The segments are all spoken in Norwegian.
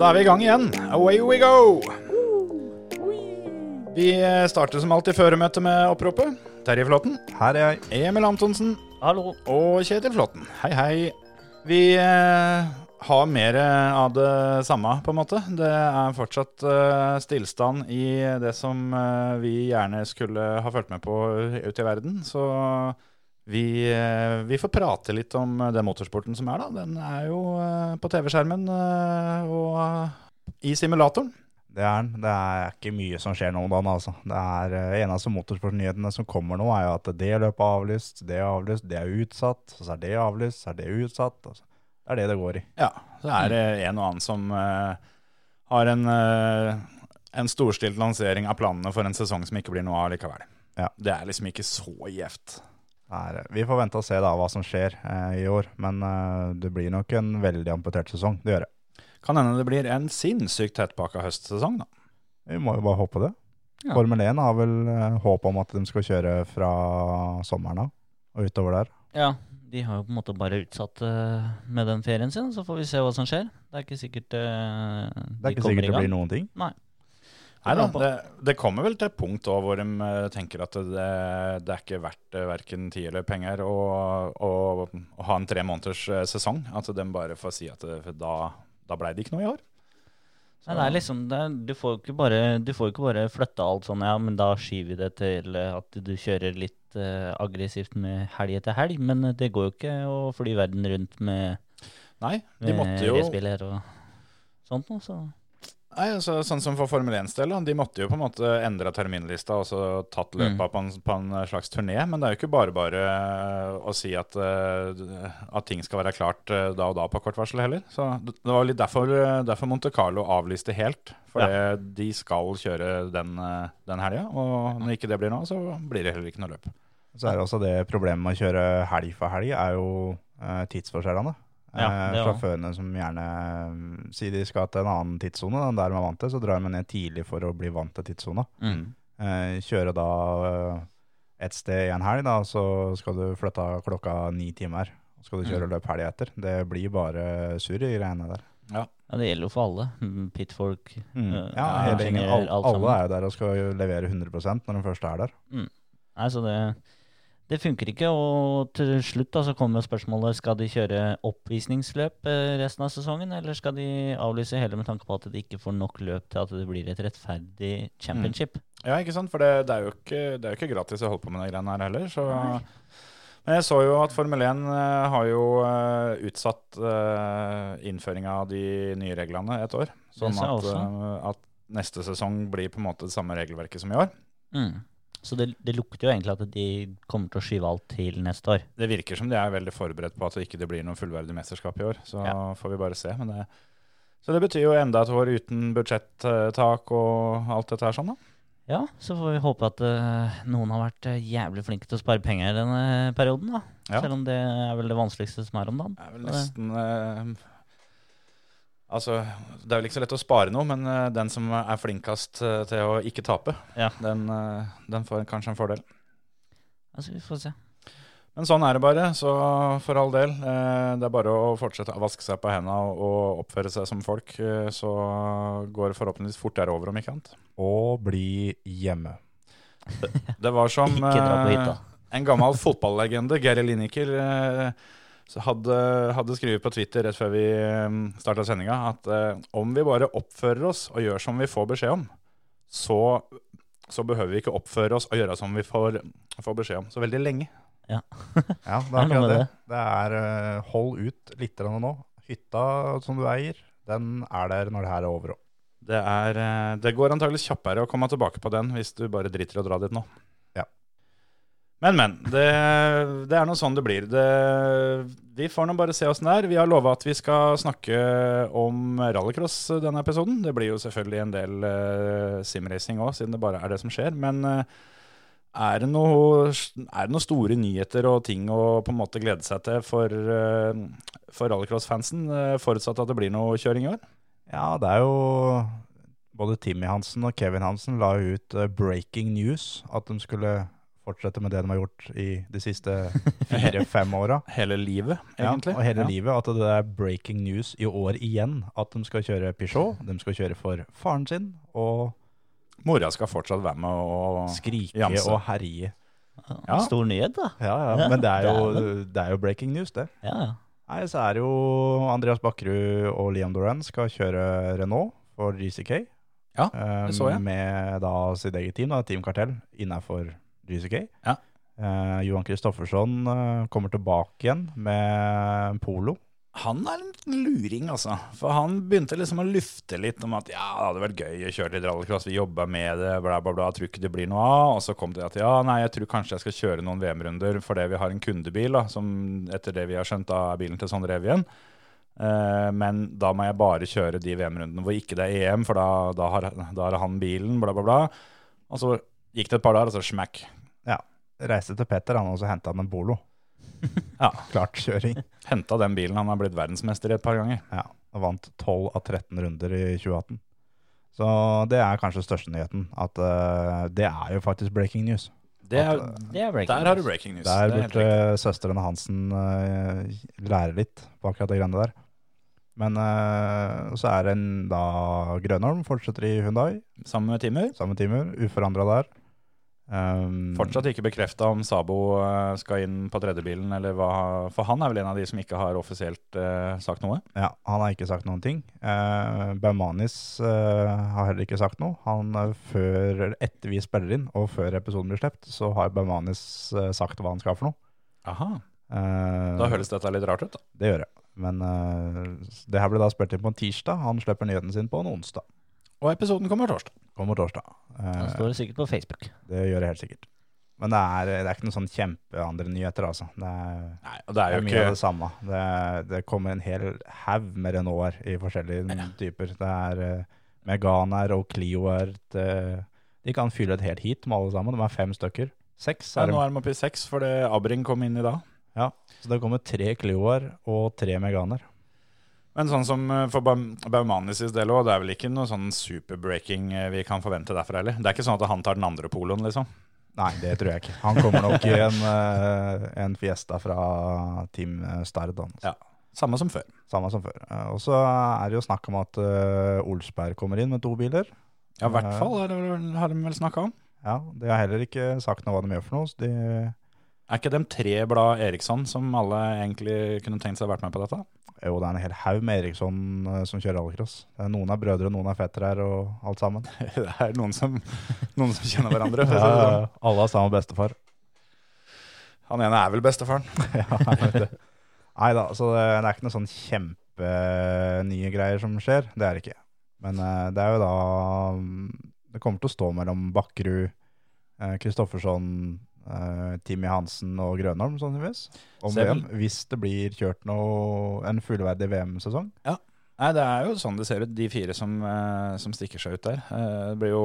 Da er vi i gang igjen. Away we go! Vi starter som alltid føremøtet med oppropet. Terje Flåten, Her er jeg. Emil Antonsen Hallo. og Kjetil Flåten. Hei, hei. Vi eh, har mer av det samme, på en måte. Det er fortsatt eh, stillstand i det som eh, vi gjerne skulle ha fulgt med på ute i verden. Så vi, eh, vi får prate litt om den motorsporten som er, da. Den er jo eh, på TV-skjermen eh, og i simulatoren. Det er den. Det er ikke mye som skjer nå om dagen, altså. Det er eneste motorsportnyhetene som kommer nå, er jo at det løpet er avlyst, det er avlyst, det er utsatt, så er det avlyst, så er det utsatt. Altså. Det er det det går i. Ja, så er det en og annen som uh, har en, uh, en storstilt lansering av planene for en sesong som ikke blir noe av likevel. Ja. Det er liksom ikke så gjevt. Er, vi får vente og se da hva som skjer eh, i år, men eh, det blir nok en veldig amputert sesong. Det gjør det. Kan hende det blir en sinnssykt tettpakka høstsesong, da. Vi må jo bare håpe det. Ja. Formel 1 har vel eh, håp om at de skal kjøre fra sommeren av og utover der. Ja, de har jo på en måte bare utsatt eh, med den ferien sin, så får vi se hva som skjer. Det er ikke sikkert uh, Det er ikke sikkert det blir noen ting. Nei da, det, det kommer vel til et punkt da, hvor de eh, tenker at det, det er ikke verdt uh, verken tid eller penger å, å, å ha en tre måneders eh, sesong. At de bare får si at det, da, da blei det ikke noe i år. Nei, det er liksom, det er, du får ikke bare, du får ikke bare flytta alt sånn, ja, men da skyver vi det til eh, at du kjører litt uh, aggressivt med helg etter helg. Men eh, det går jo ikke å fly verden rundt med, Nei, de med måtte jo og sånt noe, så Nei, altså, sånn som for Formel 1s del, de måtte jo på en måte endre terminlista og så tatt løpa på, en, på en slags turné. Men det er jo ikke bare bare å si at, eh, at ting skal være klart eh, da og da på kort varsel heller. Så det var litt derfor, eh, derfor Monte Carlo avlyste helt. For de skal kjøre den, eh, den helga. Og når ikke det blir noe, så blir det heller ikke noe løp. Så er det også det problemet med å kjøre helg for helg, er jo eh, tidsforskjellene. Ja, eh, det sjåførene som gjerne mm, sier de skal til en annen tidssone enn der de er vant til, så drar de ned tidlig for å bli vant til tidssona. mm. Eh, kjøre da eh, et sted i en helg, da, så skal du flytte klokka ni timer. Så skal du kjøre løp helg etter. Det blir bare surr i greiene der. Ja, det gjelder jo for alle. Mm, Pitfolk. Mm. Ja, hele gjengen. Alle, alt alle er jo der og skal levere 100 når de først er der. Nei, så det, det funker ikke. Og til slutt da, så kommer spørsmålet skal de kjøre oppvisningsløp eh, resten av sesongen, eller skal de avlyse hele med tanke på at de ikke får nok løp til at det blir et rettferdig championship? Ja, ikke sant? For det, det, er jo ikke, det er jo ikke gratis å holde på med de greiene her heller. Så. Men jeg så jo at Formel 1 eh, har jo eh, utsatt innføringa av de nye reglene et år. Sånn at, at neste sesong blir på en måte det samme regelverket som i år. Mm. Så det, det lukter jo egentlig at de kommer til å skyve alt til neste år. Det virker som de er veldig forberedt på at det ikke blir noe fullverdig mesterskap i år. Så Ja. får vi bare se. Men det, så det betyr jo enda et år uten budsjettak og alt dette her sånn, da. Ja, så får vi håpe at uh, noen har vært eh, jævlig flinke til å spare penger i denne perioden, da. Ja. Selv om det er vel det vanskeligste som er om dagen. Det er vel nesten eh, Altså, det er vel ikke så lett å spare noe, men eh, den som er flinkest eh, til å ikke tape, Ja. den, eh, den får kanskje en fordel. Altså, vi får se. Men sånn er det bare, så for all del. eh, Det er bare å fortsette å vaske seg på hendene og, oppføre seg som folk, så går det forhåpentligvis fortere over, om ikke annet. Og bli hjemme. Det var som Ikke dra på hytta. en gammel fotballegende, Gary Lineker, eh, så hadde, hadde skrevet på Twitter rett før vi starta sendinga at eh, om vi bare oppfører oss og gjør som vi får beskjed om, så, så behøver vi ikke oppføre oss og gjøre som vi får, får beskjed om så veldig lenge. Ja, er Det er akkurat det. det. Det er eh, hold ut litt nå. Hytta som du eier, den er der når det her er over òg. Det, er, eh, det går antagelig kjappere å komme tilbake på den hvis du bare driter i å dra dit nå. Men, men. Det, det er nå sånn det blir. Det, vi får nå bare se åssen det er. Vi har lova at vi skal snakke om rallycross denne episoden. Det blir jo selvfølgelig en del uh, simracing òg, siden det bare er det som skjer. Men uh, er, det noe, er det noen store nyheter og ting å på en måte glede seg til for, uh, for rallycross-fansen, forutsatt at det blir noe kjøring i år? Ja, det er jo Både Timmy Hansen og Kevin Hansen la ut breaking news. At de skulle fortsette med det de har gjort i de siste fire-fem åra. Hele livet, egentlig. Ja, og hele Ja. livet. At det er breaking news i år igjen. At de skal kjøre Peugeot. De skal kjøre for faren sin. Og Mora skal fortsatt være med og skrike jamse. og herje. Ja. Stor nyhet, da. Ja, ja. Men det er, jo, det er jo breaking news, det. Ja, ja. Nei, så er det jo Andreas Bakkerud og Liam Doran skal kjøre Renault for GCK. Ja, Eh, det så jeg. Med da sitt eget team, da, Team Kartell, innafor GCK. Ja. Eh, Johan Kristoffersson eh, kommer tilbake igjen med polo. Han er en luring, altså. For han begynte liksom å lufte litt om at ja, det hadde vært gøy å kjøre litt rallycross, vi jobba med det, bla, bla, bla, tror ikke det blir noe av. Og så kom det at ja, nei, jeg tror kanskje jeg skal kjøre noen VM-runder fordi vi har en kundebil, da, som etter det vi har skjønt, da er bilen til Sondre Evjen. Uh, men da må jeg bare kjøre de VM-rundene hvor ikke det er EM, for da, da, har, da har han bilen, bla, bla, bla. Og så gikk det et par dager, og så smack. Reiste til Petter, han og så henta han en Bolo. Ja. Klart kjøring. Henta den bilen, han har blitt verdensmester et par ganger. Ja, og vant 12 av 13 runder i 2018. Så det er kanskje største nyheten. At uh, det er jo faktisk breaking news. Det er, Det er breaking der har du breaking news. Der er burde søstrene Hansen uh, lære litt på akkurat det greiene der. Men så er det en da Grønholm fortsetter i Hyundai, Sammen med Timur. samme timer, uforandra der. Um, Fortsatt ikke bekrefta om Sabo eh, skal inn på tredjebilen, eller hva. For han er vel en av de som ikke har offisielt uh, sagt noe. Ja, han har ikke sagt noen ting. Uh, Baumanis uh, har heller ikke sagt noe. Han før, etter vi spiller inn, og før episoden blir sluppet, så har Baumanis sagt hva han skal for noe. Aha. Da høres dette litt rart ut, da. Det gjør det. Men det her ble da spilt inn på en tirsdag. Han slipper nyheten sin på en onsdag. Og episoden kommer torsdag. Kommer torsdag. Eh, Da står det sikkert på Facebook. det gjør det helt sikkert. Men det er, det er ikke noen sånn kjempeandre nyheter, altså. Det er, Nei, og det er det jo er mye ikke av det samme. Det, det kommer en hel haug med Renaulter i forskjellige typer. Det er uh, Meganer og Clioer. det- De kan fylle et helt heat med alle sammen. De er fem stykker. Seks ja, er Nå er de oppe i seks, fordi Abring kom inn i dag. Ja, så det kommer tre Clioer og tre Meganer. Men sånn som eh, for Baumanis del òg, det er vel ikke noe sånn superbreaking eh, vi kan forvente derfra heller. Det er ikke sånn at han tar den andre poloen, liksom. Nei, det tror jeg ikke. Han kommer nok i en, eh, en Fiesta fra Team Stard. Ja. Samme som før. Samme som før. Og så er det jo snakk om at Olsberg kommer inn med to biler. Ja, i hvert fall har de vel snakka om. Ja, De har heller ikke sagt noe hva de gjør for noe. Så de, Er ikke dem tre blad Eriksson som alle egentlig kunne tenkt seg å vært med på dette? jo, det er en hel haug med Eriksson eh, som kjører rallycross. Noen er brødre, noen er fettere her, og alt sammen. Det er noen som, noen som kjenner hverandre. Ja, det ja, sånn. Alle har samme bestefar. Han ene er vel bestefaren. ja. Nei da, så det, det er ikke noen sånn kjempenye greier som skjer. Det er det ikke. Men eh, det er jo da mm, Det kommer til å stå mellom Bakkerud, eh, Kristoffersson, eh, Timmy Hansen og Grønholm, sannsynligvis. Om VM, hvis det blir kjørt noe, en fullverdig VM-sesong. Nei, det er jo sånn det ser ut, de fire som, eh, som stikker seg ut der. Eh, det blir jo,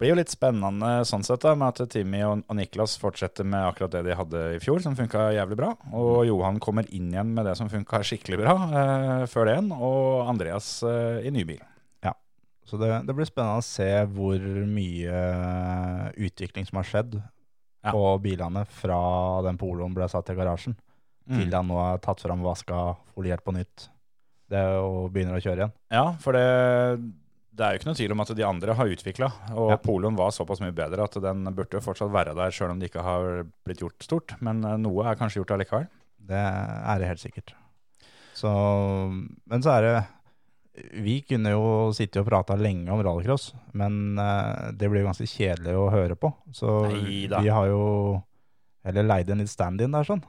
blir jo litt spennende sånn sett, da, med at Timmy og, og Niklas fortsetter med akkurat det de hadde i fjor, som funka jævlig bra. Og Johan kommer inn igjen med det som funka skikkelig bra før det igjen, og Andreas i ny bil. Så det, det blir spennende å se hvor mye utvikling som har skjedd Ja. på bilene fra den poloen ble satt i garasjen, Mm. til han nå er tatt fram, vaska, foliert på nytt. Det og begynner å kjøre igjen. Ja, for det, det er jo ikke noe tvil om at de andre har utvikla. Og Ja. poloen var såpass mye bedre at den burde jo fortsatt være der, sjøl om det ikke har blitt gjort stort. Men eh, noe er kanskje gjort allikevel. Det er det helt sikkert. Så, men så er det Vi kunne jo sitte og prata lenge om rallycross, men eh, det blir jo ganske kjedelig å høre på. Så Neida. vi har jo heller leid en litt stand-in der, sånn.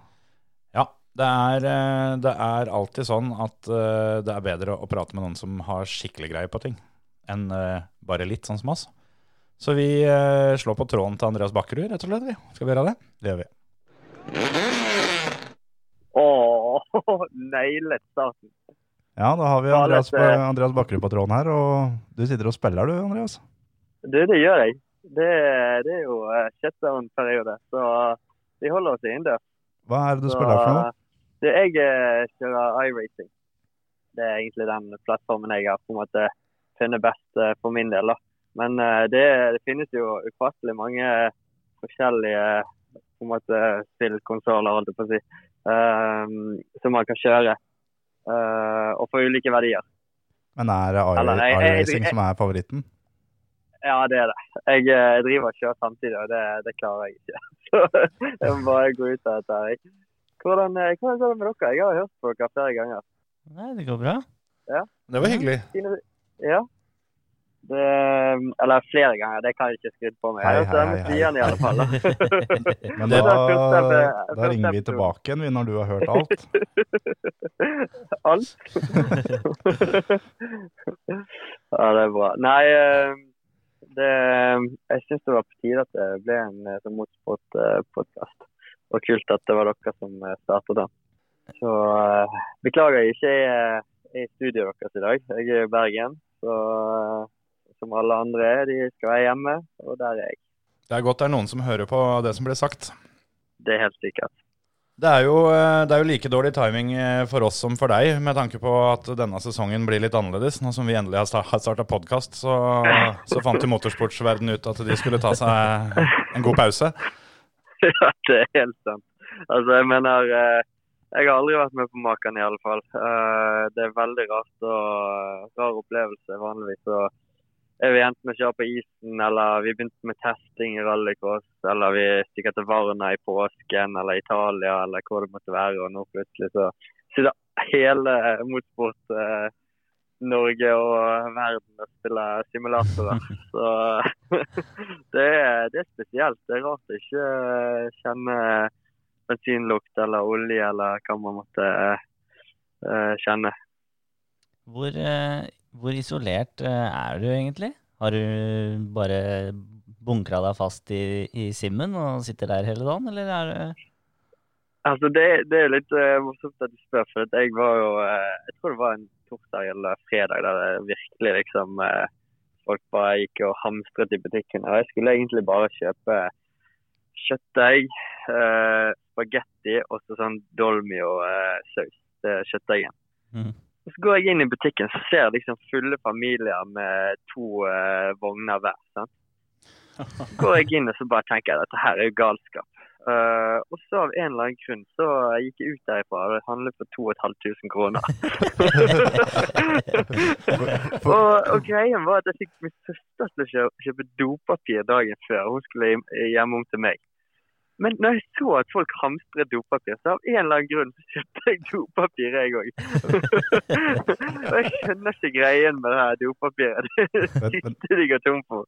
Ja, det er, eh, det er alltid sånn at eh, det er bedre å prate med noen som har skikkelig greie på ting, enn bare litt, sånn som oss. Så vi slår på tråden til Andreas Bakkerud, rett og slett. vi. Skal vi gjøre det? Det gjør vi. Åh, nailet starten. Ja, da har vi Andreas, Andreas Bakkerud på tråden her, og du sitter og spiller du, Andreas? Du, det gjør jeg. Det, det er jo shutdown-periode, så vi holder oss innendørs. Hva er det du Så, spiller for noe? Du, jeg eh, kjører iRacing. Det er egentlig den plattformen jeg har på en måte funnet best eh, for min del. da. Men eh, det, det finnes jo ufattelig mange forskjellige på en måte spillkonsoller, holdt jeg på å si, eh, som man kan kjøre. Eh, og for ulike verdier. Men er det iRacing som er favoritten? Ja, det er det. Jeg jeg driver og kjører samtidig, og det, det klarer jeg ikke. Så jeg må bare gå ut av dette. Hvordan, eh, hvordan går det med dere? Jeg har hørt på dere flere ganger. Nei, det går bra. Det var hyggelig. Ja. Det, eller flere ganger, det kan jeg ikke skryte på meg. Hei, har hei, hei, hei. Den, i alle fall. Men da, da ringer vi tilbake igjen når du har hørt alt. Alt? ja, det er bra. Nei, eh, det, jeg syns det var på tide at det ble en eh, sånn motorsport-podkast. Og kult at det var dere som eh, startet den. Så eh, beklager jeg ikke er i studioet deres i dag. Jeg er i Bergen. Så eh, som alle andre er, de skal være hjemme, og der er jeg. Det er godt det er noen som hører på det som blir sagt. Det er helt sikkert. Det er, jo, eh, det er jo like dårlig timing eh, for oss som for deg, med tanke på at denne sesongen blir litt annerledes. Nå som vi endelig har sta- har starta podkast, så, så fant jo motorsportsverden ut at de skulle ta seg en god pause. ja, det er helt sant. Altså, jeg mener eh, Jeg har aldri vært med på maken, i alle fall. Eh, det er veldig rart og rar opplevelse. Vanligvis så vi enten å kjøre på isen, eller vi begynte med testing i rallycross, eller vi stikker til Varna i påsken, eller Italia, eller hvor det måtte være. Og nå plutselig så sitter hele motorsport eh, Norge og verden og spiller simulatorer. Så det er, det er spesielt. Det er rart å ikke eh, kjenne bensinlukt eller olje eller hva man måtte eh, eh, kjenne. Hvor, eh, hvor isolert eh, er du egentlig? Har du bare bunkra deg fast i, i simmen og sitter der hele dagen, eller er det Altså det, det er litt uh, morsomt at du spør, for at jeg var jo uh, Jeg tror det var en torsdag eller fredag der det virkelig liksom uh, Folk bare gikk og hamstret i butikken. Og jeg skulle egentlig bare kjøpe kjøttdeig, uh, spagetti og så sånn dolmio-saus til kjøttdeigen. Mhm. Og Så går jeg inn i butikken så ser jeg liksom fulle familier med to uh, vogner hver. sant? Så går jeg inn og så bare tenker jeg at dette her er jo galskap. Uh, og så av en eller annen grunn så gikk jeg ut derifra og handlet for 2500 kroner. og, og greien var at jeg fikk min søster til å kjøpe, dopapir dagen før. Hun skulle hjem- hjemom til meg. Men når jeg så at folk hamstret dopapir, så av en eller annen grunn så kjøpte jeg dopapir, jeg òg. og jeg skjønner ikke greien med det her dopapiret. Det Men- er de går tom for.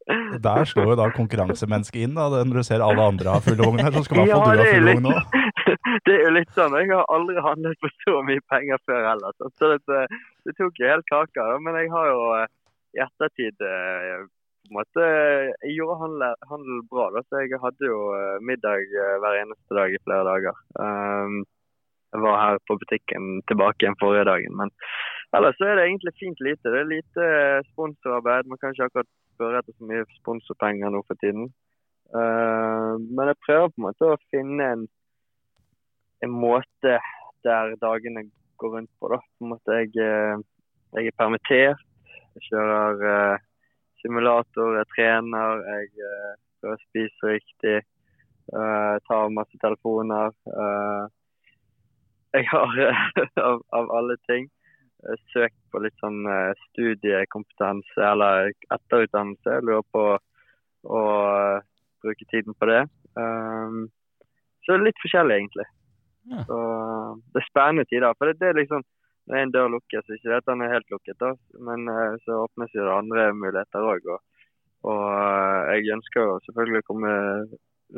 Der slår jo da konkurransemennesket inn, da, når du ser alle andre har full vogn her. Så skal i hvert Ja, fall du ha full vogn nå. det er jo litt sånn. Jeg har aldri handlet for så mye penger før heller. Så så det, det tok jo helt kaka. Men jeg har jo eh, i ettertid eh, på en måte Jeg gjorde handel, handel bra, da. Så jeg hadde jo eh, middag eh, hver eneste dag i flere dager. Um, jeg var her på butikken tilbake igjen forrige dagen. Men ellers så er det egentlig fint lite. Det er lite eh, sponsorarbeid. Man kan ikke akkurat spørre etter så mye sponsorpenger nå for tiden. Uh, men jeg prøver på en måte å finne en en måte der dagene går rundt på. da. På en måte Jeg, eh, jeg er permittert, jeg kjører eh, simulator, jeg trener, jeg uh, prøver å spise riktig, Uh, tar masse telefoner. Uh, jeg har av, av alle ting søkt på litt sånn studiekompetanse eller etterutdannelse. Jeg lurer på å bruke tiden på det. Um, så litt forskjellig, egentlig. Ja. Så det er spennende tider. For det, det er liksom når en dør lukkes, ikke det at den er helt lukket, da, men eh, så åpnes jo det andre muligheter òg. Og, og eh, jeg ønsker jo selvfølgelig å komme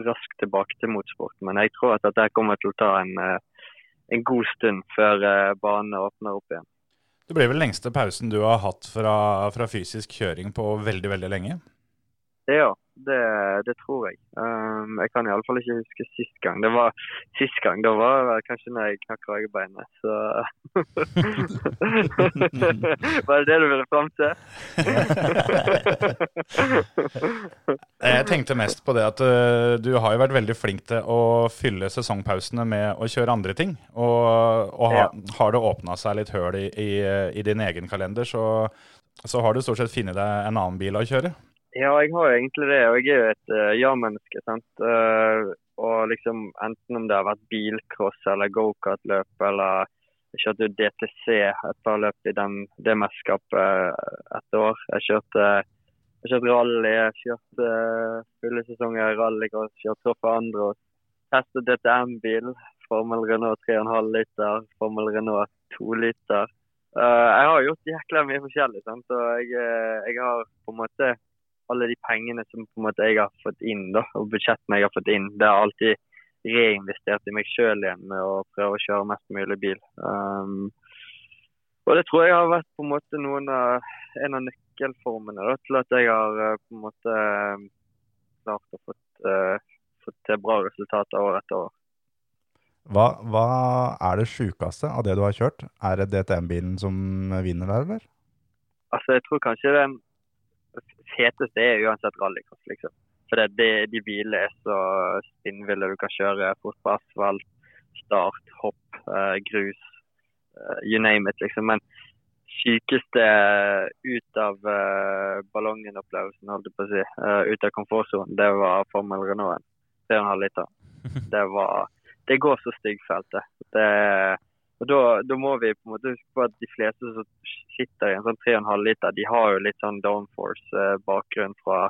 raskt tilbake til motorsport, men jeg tror at dette kommer til å ta en, eh, en god stund før banen åpner opp igjen. Det blir vel lengste pausen du har hatt fra, fra fysisk kjøring på veldig, veldig lenge? Ja, det, det tror jeg. Um, jeg kan iallfall ikke huske sist gang. Det var Sist gang da var det kanskje når jeg knakk kragebeinet, så Var det det du ville fram til? Jeg tenkte mest på det at uh, du har jo vært veldig flink til å fylle sesongpausene med å kjøre andre ting. Og, og ha, har det åpna seg litt høl i, i, i din egen kalender, så, så har du stort sett funnet deg en annen bil å kjøre. Ja, jeg har jo egentlig det. Og jeg er jo et uh, ja-menneske. sant? Uh, og liksom Enten om det har vært bilcross eller gokartløp eller Jeg kjørte jo DTC et par løp i den, det mesterskapet et år. Jeg kjørte, jeg kjørte rally, jeg kjørte uh, fulle sesonger rallycross, kjørte for andre, og Testet DTM-bil. Formel Renault 3,5 liter, Formel Renault 2 liter. Uh, jeg har gjort jækla mye forskjellig. sant? Og jeg, jeg har på en måte alle de pengene som på en måte jeg har fått inn, da, og budsjettene jeg har fått inn, det har alltid reinvestert i meg sjøl igjen med å prøve å kjøre mest mulig bil. Um, og det tror jeg har vært på en måte noen av, en av nøkkelformene da, til at jeg har uh, på en måte um, klart å fått, uh, til bra resultater år etter år. Hva, hva er det sjukeste av det du har kjørt? Er det DTM-bilen som vinner der, eller? Altså, jeg tror kanskje den feteste er uansett rallycross, liksom. For det, det, de bilene er så spinnville. Du kan kjøre fort på asfalt, start, hopp, uh, grus. Uh, you name it, liksom. Men sykeste ut av uh, ballongen-opplevelsen, holdt jeg på å si, ut av komfortsonen, det var Formel Renault 3,5 liter. Det var Det går så styggfeltet. Det og da, da, må vi på en måte huske på at de fleste som sitter i en sånn 3,5 liter, de har jo litt sånn downforce-bakgrunn fra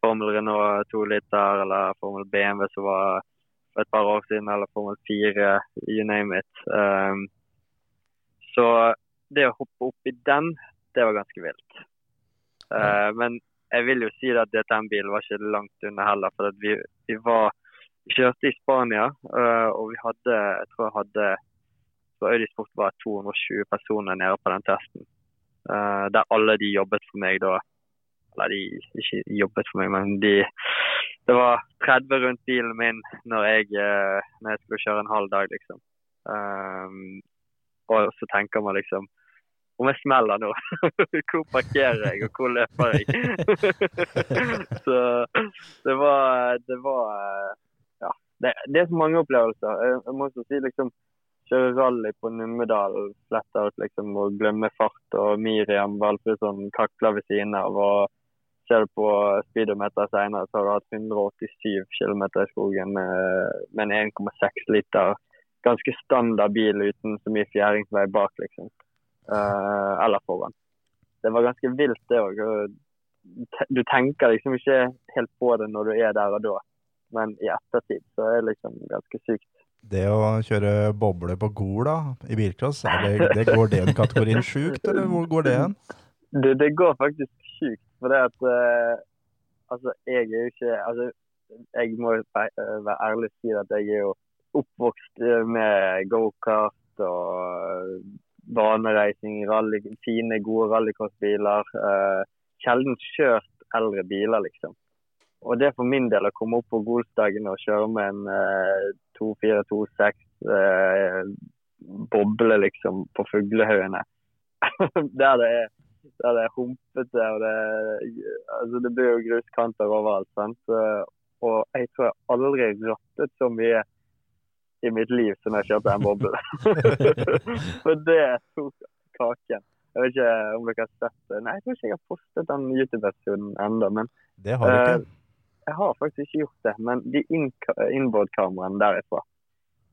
Formel Renault 2 liter eller Formel BMW som var for et par år siden, eller Formel 4, you name it. Um, så det å hoppe opp i den, det var ganske vilt. Uh, men jeg vil jo si at DTM-bilen var ikke langt unna heller. For vi, vi, var, vi kjørte i Spania, uh, og vi hadde, jeg tror jeg hadde så Øydisport var 220 personer nede på den testen. Uh, der alle de jobbet for meg da. Eller de ikke jobbet for meg, men de Det var 30 rundt bilen min når jeg, uh, når jeg skulle kjøre en halv dag, liksom. Um, og så tenker man liksom om jeg smeller nå, hvor parkerer jeg, og hvor løper jeg? så det var Det var Ja. Det, det er så mange opplevelser. Jeg, jeg må også si liksom kjøre rally på Numedal fletta ut liksom, og glemme fart. Og Miriam Valfridsson kakler ved siden av. og Ser du på speedometer senere, så har du hatt 187 km i skogen med en 1,6 liter ganske standard bil uten så mye fjæringsvei bak, liksom. Uh, eller foran. Det var ganske vilt, det òg. Du tenker liksom ikke helt på det når du er der og da, men i ettertid så er det liksom ganske sykt. Det å kjøre boble på Gol i bilcross, det, det går det en kategorien sjukt, eller hvor går det hen? Det, det, går faktisk sjukt. For det at uh, Altså, jeg er jo ikke Altså, jeg må være ærlig og si at jeg er jo oppvokst med gokart og banereising, rally, fine, gode rallycrossbiler. Uh, sjelden kjørt eldre biler, liksom. Og det for min del å komme opp på Golsdagen og kjøre med en eh, 2-4-2-6 uh, boble liksom på fuglehaugene. der det er der det er humpete og det altså det blir jo gruskanter overalt. sant? Og jeg tror jeg aldri rattet så mye i mitt liv som jeg kjørte en boble. For det tok kaken. Jeg vet ikke om dere har sett det. Nei, jeg tror ikke jeg har postet den YouTube-versjonen ennå. Men det har du ikke. Uh, jeg har faktisk ikke gjort det. Men de innboard-kameraene derifra,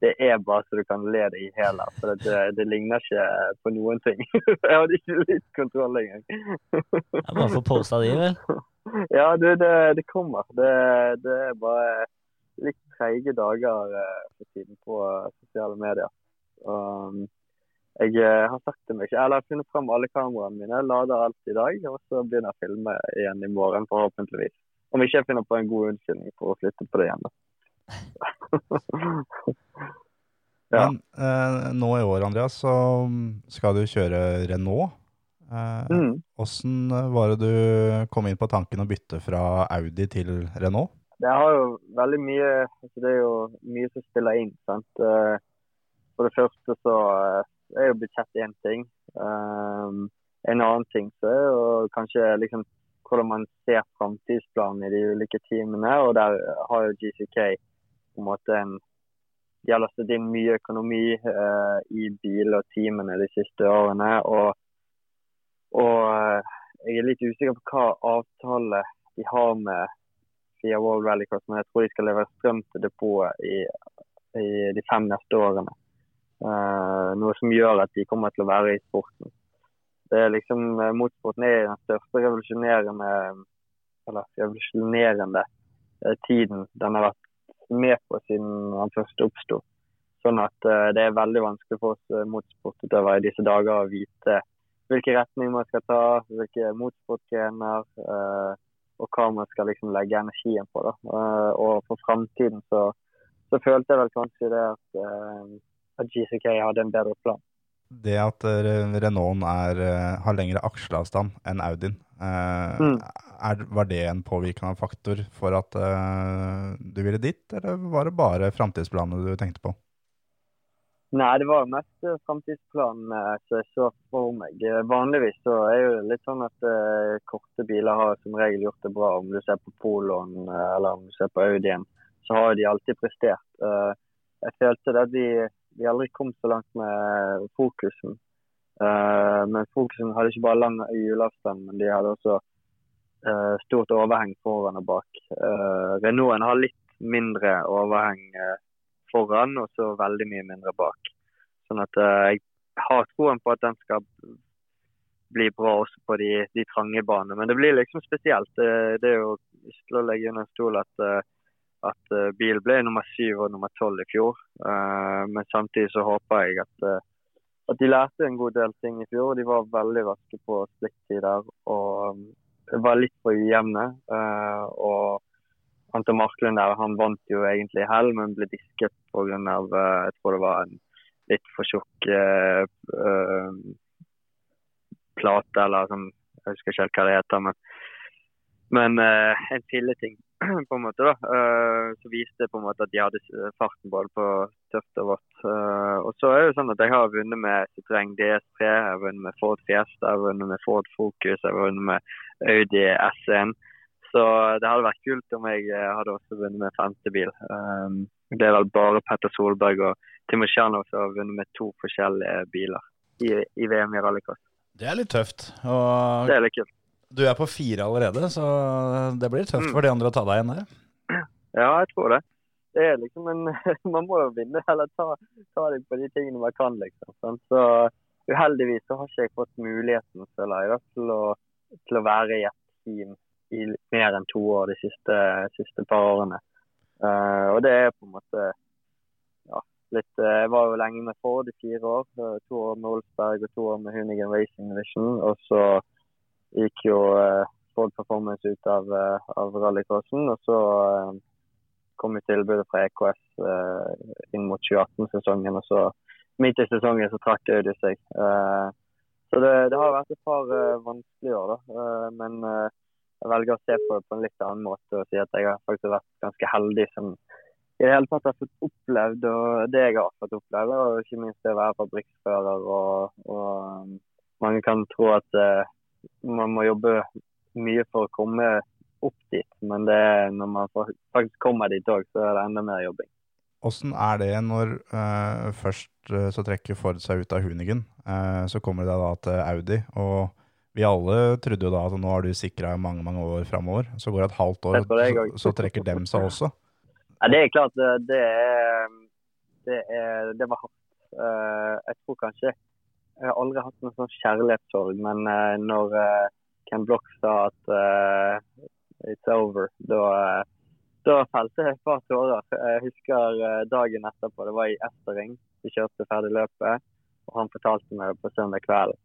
det er bare så du kan le deg i hjel av. For det, det, ligner ikke på noen ting. jeg hadde ikke litt kontroll engang. Jeg bare å få posta de, vel? Ja, du, det, det kommer. Det, det, er bare litt treige dager for tiden på sosiale medier. Um, jeg har sagt det meg eller jeg har funnet fram alle kameraene mine, lader alt i dag, og så begynner jeg å filme igjen i morgen, forhåpentligvis. Om ikke jeg finner på en god unnskyldning for å flytte på det igjen. da. ja. Men eh, nå i år, Andreas, så skal du kjøre Renault. Eh, Mm. Hvordan var det du kom inn på tanken å bytte fra Audi til Renault? Det har jo veldig mye altså Det er jo mye som spiller inn. sant? Eh, For det første så eh, er jo budsjett én ting. Um, en annen ting så er jo kanskje liksom hvordan man ser framtidsplanen i de ulike teamene. Og der har jo GCK på en måte en De har lastet inn mye økonomi eh, i bil og teamene de siste årene. Og, og eh, jeg er litt usikker på hva avtale de har med Fia World Rallycross, men jeg tror de skal levere strøm til depotet i, i de fem neste årene. Eh, noe som gjør at de kommer til å være i sporten. Det er liksom, eh, Motorsporten er den største revolusjonerende eller revolusjonerende eh, tiden den har vært med på siden den først oppsto. Sånn at eh, det er veldig vanskelig for oss motorsportutøvere i disse dager å vite hvilken retning man skal ta, hvilke motorsportgrener og hva man skal liksom legge energien på. da. Og for framtiden så, så følte jeg vel kanskje det at, at GCK hadde en bedre plan. Det at eh, Renaulten er, eh, har lengre aksjeavstand enn Audien, eh, Mm. er, var det en påvirkende faktor for at uh, du ville dit, eller var det bare framtidsplanene du tenkte på? Nei, det var mest framtidsplanene som jeg så for meg. Vanligvis så er det litt sånn at uh, korte biler har som regel gjort det bra. Om du ser på Poloen eller om du ser på Audien, så har de alltid prestert. Uh, jeg følte det at vi, vi aldri kom så langt med fokusen. Uh, men fokusen hadde ikke bare lang hjulavstand, men de hadde også uh, stort overheng foran og bak. Uh, Renaulten har litt mindre overheng foran og så veldig mye mindre bak. Sånn at jeg har troen på at den skal bli bra også på de, de trange banene. Men det blir liksom spesielt. Det, det er jo ikke til å legge under en stol at, at eh, bil ble nummer syv og nummer tolv i fjor. Eh, men samtidig så håper jeg at, eh, at de lærte en god del ting i fjor. De var veldig raske på splitt-tider og var litt for ujevne. og Anton Marklund der, han vant jo egentlig i hell, men ble disket pga. Uh, jeg tror det var en litt for tjukk uh, plate, eller som, jeg husker ikke helt hva det heter. Men, men eh, en filleting, på en måte. da, eh, Så viste det på en måte at de hadde farten både på tøft og vått. Eh, og så er det jo sånn at jeg har vunnet med Citroën DS3, jeg har vunnet med Ford Fiesta, jeg har vunnet med Ford Focus, jeg har vunnet med Audi S1. Så det hadde vært kult om jeg eh, hadde også vunnet med femte bil. Det er vel bare Petter Solberg og Timosjanov som har vunnet med to forskjellige biler i, i VM i rallycross. Det er litt tøft. Og Det er litt kult. Du er på fire allerede, så det blir tøft Mm. for de andre å ta deg igjen der. Ja, jeg tror det. Det er liksom en Man må jo vinne, eller ta, ta deg på de tingene man kan, liksom. Så uheldigvis så har ikke jeg fått muligheten, føler jeg, til å, til å være i et team i mer enn to år de siste, siste par årene. Uh, og det er på en måte ja, litt eh, Jeg var jo lenge med Ford i fire år. eh, To år med Olsberg og to år med Hunigan Racing Division. Og så gikk jo eh, Ford Performance ut av, eh, av rallycrossen. Og så eh, kom jo tilbudet fra EKS inn mot 2018-sesongen. Og så midt i sesongen så trakk Audi seg. Så det, det har vært et par vanskelige år, da. Men jeg velger å se på det på en litt annen måte og si at jeg har faktisk vært ganske heldig som i det hele tatt har fått opplevd det jeg har fått oppleve, og ikke minst det å være fabrikksfører. Og, og mange kan tro at man må jobbe mye for å komme opp dit, men det når man faktisk kommer dit òg, så er det enda mer jobbing. Åssen er det når uh, først eh, så trekker Ford seg ut av Hunigen, uh, så kommer det da til Audi, og vi alle trodde jo da at nå har du sikra mange mange år framover. Så går det et halvt år, så, så trekker dem seg også. Ja, det er klart, det, er Det, er, det var hardt. Eh, jeg tror kanskje Jeg har aldri hatt noen sånn kjærlighetssorg, men eh, når uh, Ken Block sa at uh, it's over, da eh, da felte jeg et par tårer. Jeg husker eh, dagen etterpå, det var i Estering. Vi kjørte ferdig løpet, og han fortalte meg det på søndag kveld.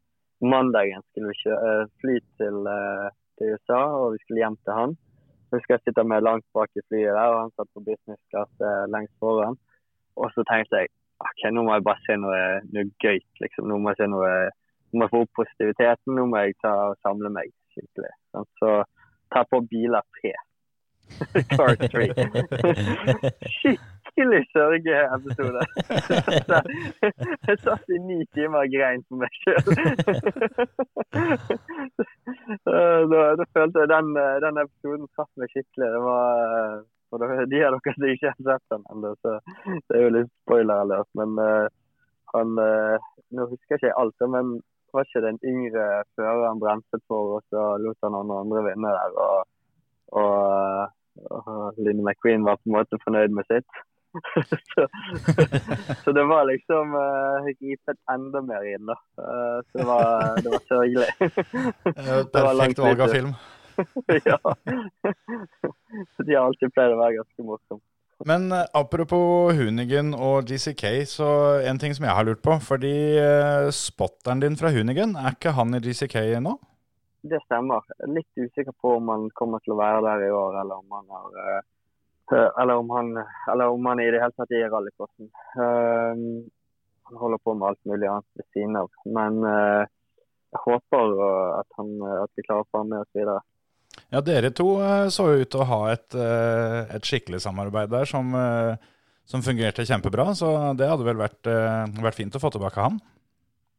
Mandagen skulle vi eh, fly til, eh, til USA, og vi skulle hjem til han. Jeg husker jeg sitte med langt bak i flyet der, og han satt på business eh, lengst foran. Og så tenkte jeg ok, nå må jeg bare se noe, noe gøy, liksom. Nå må jeg se noe, må jeg få opp positiviteten. Nå må jeg ta og samle meg skikkelig. Sånn. Så ta på biler tre. Car three. Skikkelig sørgeepisode. Jeg satt i ni timer og grein for meg sjøl. Da, da følte jeg den, eh, den episoden traff meg skikkelig. Det var eh, for det- de av dere som ikke har sett den ennå, så det er jo litt spoiler alert. Men uh, han uh, Nå husker jeg ikke alt, men var ikke den yngre føreren han bremset for, og så lot han noen andre vinne der. Og, og, og Linni McQueen var på en måte fornøyd med sitt. så, så det var liksom uh, gripet enda mer inn, da. Uh, så det var, det var sørgelig. Eh, Det var Perfekt valg av film. ja. De har alltid pleid å være ganske morsomme. Men eh, apropos Hoonigan og GCK, så en ting som jeg har lurt på. Fordi eh, spotteren din fra Hoonigan, er ikke han i GCK nå? Det stemmer. Er Litt usikker på om han kommer til å være der i år, eller om han har eh, eller om han, eller om han i det hele tatt er i rallycrossen. Eh, han holder på med alt mulig annet ved siden av. Men jeg håper at, han, at vi klarer å få han med oss videre. Ja, dere to eh, så jo ut til å ha et, eh, et skikkelig samarbeid der som, eh, som fungerte kjempebra. Så det hadde vel vært, vært fint å få tilbake han.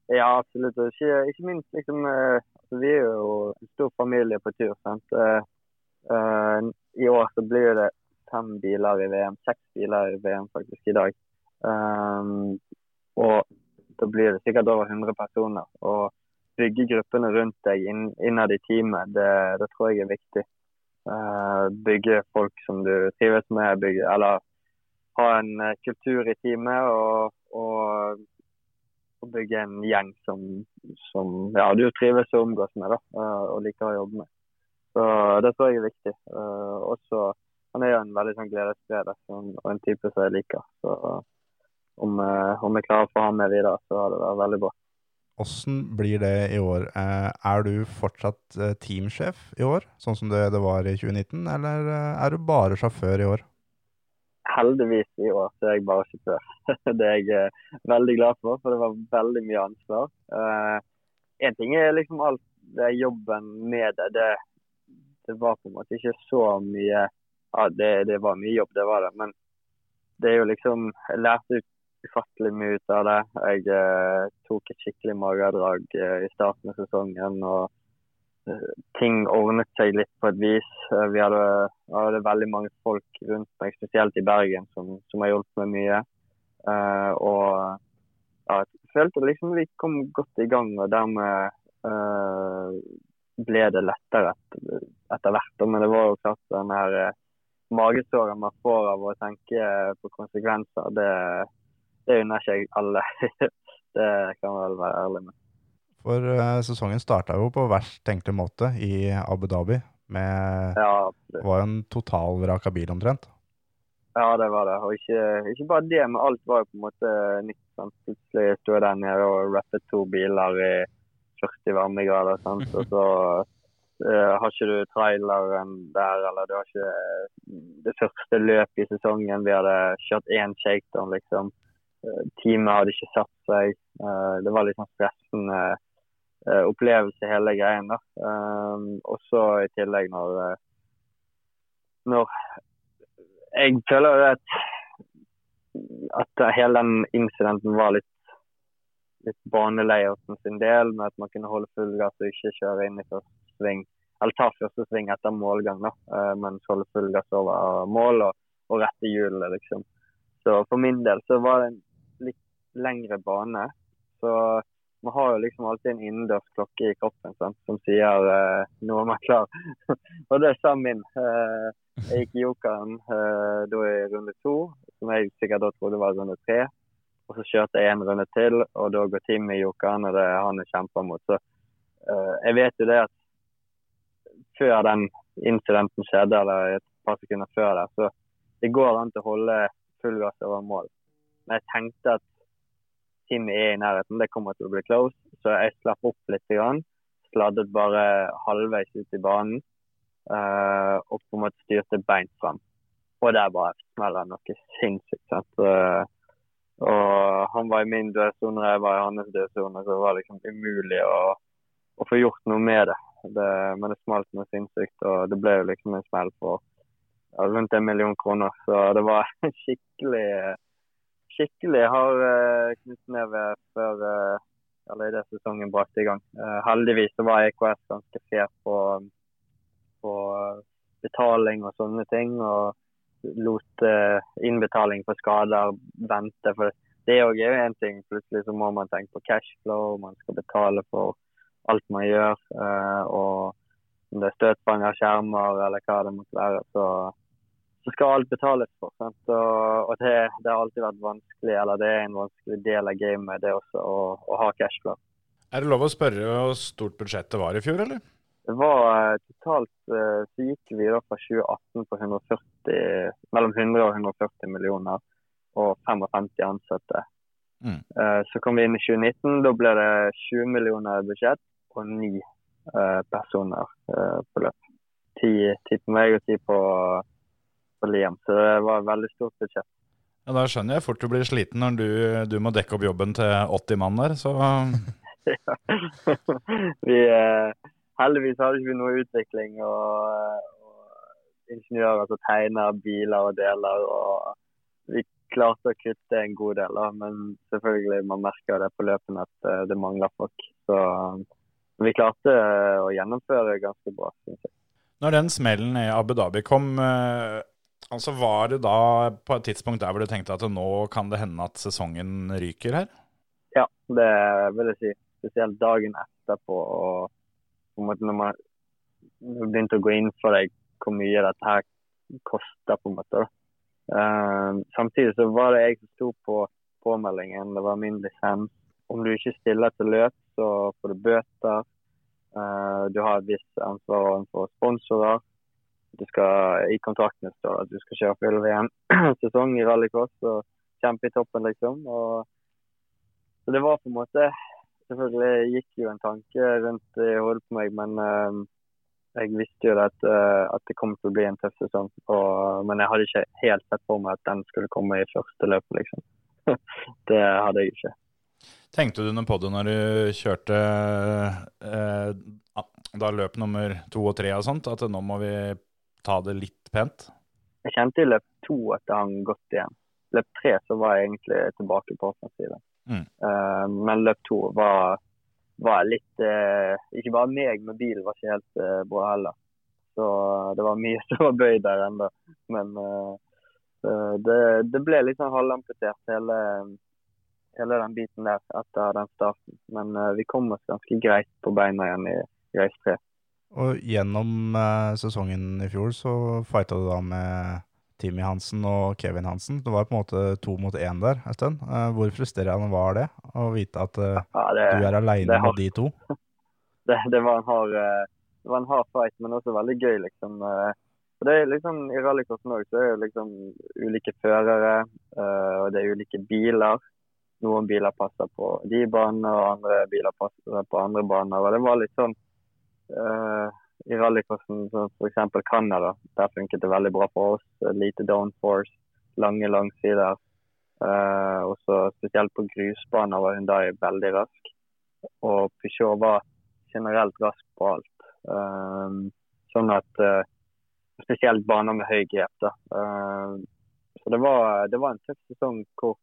Ja, absolutt. Ikke, ikke minst liksom altså, Vi er jo en stor familie på tur. sant? I år så blir det fem biler i VM. Seks biler i VM faktisk i dag. Og da blir det sikkert over 100 personer. Og bygge gruppene rundt deg inn, innad i teamet, det, det tror jeg er viktig. Uh, bygge folk som du trives med, bygge, eller ha en eh, kultur i teamet. og, og og bygge en gjeng som, som ja, du trives og omgås med da, uh, og liker å jobbe med. Så Det tror jeg er viktig. Uh, også, han er jo en veldig sånn gledesspreder og en type som jeg liker. Så om, om jeg klarer å få ham med videre, så hadde det vært veldig bra. Åssen blir det i år? Eh, Er du fortsatt eh, teamsjef i år, sånn som det, var i 2019, eller eh, er du bare sjåfør i år? Heldigvis i år så er jeg bare sjåfør. Det er jeg veldig glad for, for det var veldig mye ansvar. Én ting er liksom alt det jobben med det. det. Det var på en måte ikke så mye Ja, det, det var mye jobb, det var det. Men det er jo liksom Jeg lærte ut ufattelig mye ut av det. Jeg eh, tok et skikkelig magedrag eh, i starten av sesongen. og eh, ting ordnet seg litt på et vis. Eh, Vi hadde, hadde veldig mange folk rundt meg, spesielt i Bergen, som, som har hjulpet meg mye. Eh, og ja, jeg følte liksom vi kom godt i gang, og dermed eh, ble det lettere et, etter hvert. Men det var jo klart den her magesåren man får av å tenke på konsekvenser, det, det unner ikke jeg alle. det kan jeg vel være ærlig med. For uh, sesongen starta jo på verst tenkelig måte i Abu Dhabi. Med, Ja, det var en totalvraka bil omtrent. Ja, det var det. Og ikke, ikke bare det, men alt var jo på en måte nytt. Sant? Plutselig sto jeg der nede og rappet to biler i 40 varmegrader. Sant? Og så uh, har ikke du traileren der, eller du har ikke eh, det første løpet i sesongen. Vi hadde kjørt én shakedown, liksom. Eh, Teamet hadde ikke satt seg. Eh, det var litt sånn stressende eh, opplevelse, hele greien. da. Eh, og så i tillegg når når jeg føler at, at hele den incidenten var litt, litt banelayouten sin del, med at man kunne holde full gass og ikke kjøre inn i første sving. Eller ta første sving etter målgang, da, mens holde full gass over mål og, og rette hjulene, liksom. Så for min del så var det en lengre bane. Så man har jo liksom alltid en innendørs klokke i kroppen sant, som sier eh, nå er man klar. og det sa min. Eh, jeg gikk i jokeren eh, da i runde to, som jeg sikkert da trodde var runde tre. Og så kjørte jeg en runde til, og da går Tim i jokeren, og det er han jeg kjemper mot. Så eh, jeg vet jo det at før den incidenten skjedde, eller et par sekunder før der, så det går an til å holde full gass over mål. Men jeg tenkte at Timmy er i nærheten, det kommer til å bli close, så jeg slapp opp litt. Grann. Sladdet bare halvveis ut i banen uh, og på en måte styrte beint frem. Og der bare smeller noe sinnssykt. Sant? Uh, Og han var i min dødsone, og jeg var i hans dødsone, så det var liksom umulig å, å få gjort noe med det. det. Men det smalt noe sinnssykt, og det ble jo liksom en smell på rundt en million kroner. Så det var skikkelig skikkelig hard uh, knyttneve før uh, eller idet sesongen brakte i gang. Uh, heldigvis så var EKS ganske fair på, på betaling og sånne ting. og lot innbetaling for skader vente. for Det er jo én ting. Plutselig så må man tenke på cashflow, man skal betale for alt man gjør. Og om det er støtfanger, skjermer eller hva det måtte være, så, så skal alt betales for. Sant? Og, og det, det, har alltid vært vanskelig, eller det er en vanskelig del av gamet, det også, å, å ha cashflow. Er det lov å spørre hvor stort budsjettet var i fjor, eller? Det var totalt så gikk vi da fra 2018 på 140, mellom 100 og 140 millioner og 55 ansatte. Mm. Så kom vi inn i 2019. Da ble det 20 millioner i budsjett og ni personer på løp. Ti, ti på meg og ti på, på Liam. Så det var et veldig stort budsjett. Ja, Da skjønner jeg fort du blir sliten når du, du må dekke opp jobben til 80 mann der, så vi, heldigvis hadde ikke vi noe utvikling og, og ingeniører som tegner biler og deler. og Vi klarte å kutte en god del, men selvfølgelig man merker det på løpene at uh, det mangler folk. Så vi klarte å gjennomføre ganske bra, Synes jeg. Når den smellen i Abu Dhabi kom, altså var det da på et tidspunkt der hvor du tenkte at nå kan det hende at sesongen ryker her? Ja, det vil jeg si. Spesielt dagen etterpå. og på en måte når man begynte å gå inn for deg hvor mye dette her koster, på en måte. Uh, samtidig så var det jeg som sto på påmeldingen. Det var min lisens. Om du ikke stiller til løp, så får du bøter. Uh, du har et visst ansvar overfor sponsorer. Du skal, I kontrakten står at du skal kjøre full VM-sesong i rallycross og kjempe i toppen, liksom. Og, så det var på en måte selvfølgelig gikk jo en tanke rundt i hodet på meg, men uh, jeg visste jo at, uh, at, det kom til å bli en tøff sesong. Og, men jeg hadde ikke helt sett for meg at den skulle komme i første løp, liksom. det hadde jeg ikke. Tenkte du noe på det når du kjørte uh, da løp nummer to og tre og sånt, at nå må vi ta det litt pent? Jeg kjente i løp to at det hang godt igjen. Løp tre så var jeg egentlig tilbake på offensiven. Mm. Uh, men løp to var, var litt uh, Ikke bare meg med bilen var ikke helt uh, bra heller. Så det var mye som var bøyd der ennå. Men det, det, ble litt sånn halvamputert, hele, hele den biten der etter den starten. Men vi kom oss ganske greit på beina igjen i race 3. Og gjennom sesongen i fjor så fighta du da med Timmy Hansen og Kevin Hansen. Det var på en måte to mot én der en stund. Hvor frustrerende var det å vite at eh, ja, det, du er aleine med de to? Det, det, var en hard, det var en hard fight, men også veldig gøy, liksom. For det er liksom, I rallycrossen òg så er det liksom ulike førere, og det er ulike biler. Noen biler passer på de banene, og andre biler passer på andre baner. og Det var litt sånn uh, i rallycrossen, som f.eks. Canada. Der funket det veldig bra for oss. Lite downforce, lange langsider. Uh, og så Spesielt på grusbaner var Hundai veldig rask. Og Peugeot var generelt rask på alt. Uh, sånn at uh, Spesielt baner med høy grep. da. så det var, det var en tøff sesong hvor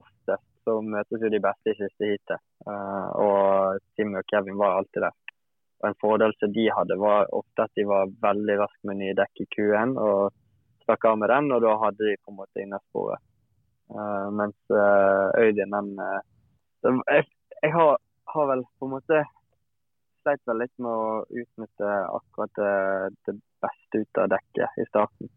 oftest så møtes jo de beste i siste heatet. og Timmy og Kevin var alltid der. Og En fordel som de hadde, var ofte at de var veldig raske med nye dekk i Q1 og stakk av med den, og da hadde de på en måte innersporet. Uh, mens uh, Øydin, den uh, Jeg, jeg har, har, vel på en måte sleit vel litt med å utnytte akkurat det, det beste ut av dekket i starten.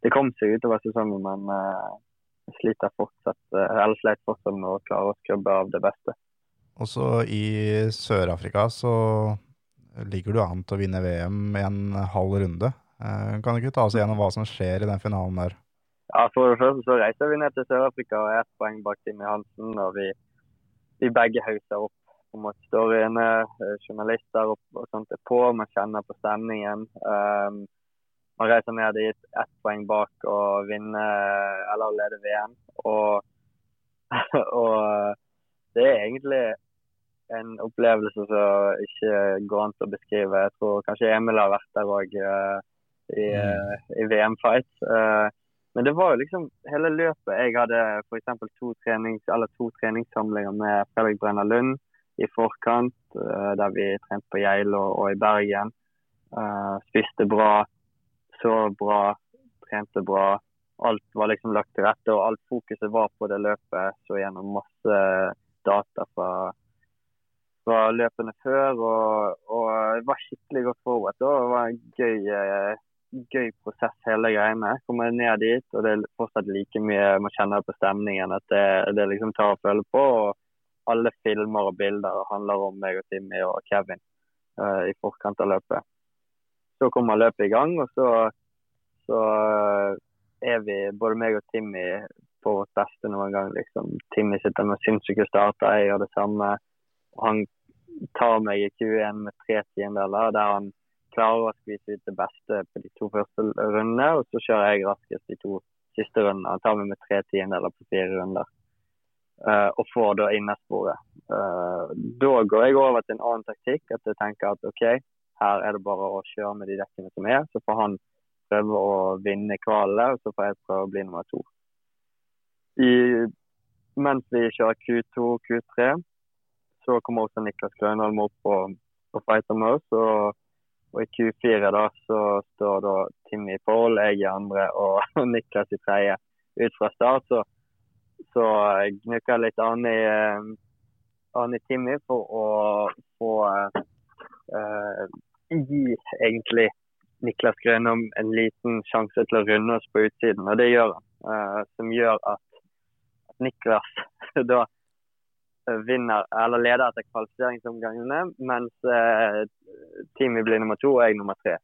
det kom seg utover sesongen, men jeg sliter fortsatt, eller sleit fortsatt med å klare å skrubbe av det beste. Også i Sør-Afrika så ligger du an til å vinne VM i en halv runde. Kan du ikke ta oss igjennom hva som skjer i den finalen der? Ja, For det første så reiser vi ned til Sør-Afrika og er ett poeng bak Timmy Hansen. Og vi, vi begge hauser opp. på en måte Står inne, journalister og, og sånt er på, man kjenner på stemningen. Um, man reiser ned dit ett poeng bak og vinne eller lede VM. Og, og det er egentlig en opplevelse som ikke går an å beskrive. Jeg tror kanskje Emil har vært der òg i, i VM-fight. Eh, men det var jo liksom hele løpet. Jeg hadde f.eks. To, trenings, to treningssamlinger med Fredrik Brenna Lund i forkant, eh, der vi trente på Geilo og i Bergen. Eh, spiste bra, sov bra, trente bra. Alt var liksom lagt til rette, og alt fokuset var på det løpet. Så gjennom masse data fra løpene før. Og, og var skikkelig godt forberedt. Det var en gøy, eh, gøy prosess, hele greiene. Kommer ned dit, og det er fortsatt like mye man kjenner på stemningen at det, det liksom tar å føle på. og Alle filmer og bilder handler om meg og Timmy og Kevin uh, i forkant av løpet. Så kommer løpet i gang, og så, så uh, er vi, både meg og Timmy, på vårt beste noen gang. Liksom. Timmy sitter med sinnssyke starter, jeg gjør det samme. Og han tar meg i Q1 med tre tiendedeler, der han klarer å skvise ut det beste på de to første rundene. Og så kjører jeg raskest de to siste rundene. Han tar meg med tre tiendedeler på fire runder. Uh, og får da innersporet. Uh, da går jeg over til en annen taktikk. At jeg tenker at OK, her er det bare å kjøre med de dekkene som er. Så får han prøve å vinne kvalene, og så får jeg prøve å bli nummer to. I, mens vi kjører Q2 og Q3, så kommer også Niklas Grønholm opp og, og fighter med oss. Og, og, i Q4 da, så står da Timmy i forhold, jeg i andre og, Niklas i tredje. Ut fra start så, så jeg litt an i, an i Timmy for å få uh, gi egentlig Niklas Grønholm en liten sjanse til å runde oss på utsiden, og det gjør han. Uh, som gjør at Niklas da vinner, eller leder etter kvalifiseringsomgangene, mens eh, teamet blir nummer to og jeg nummer tre.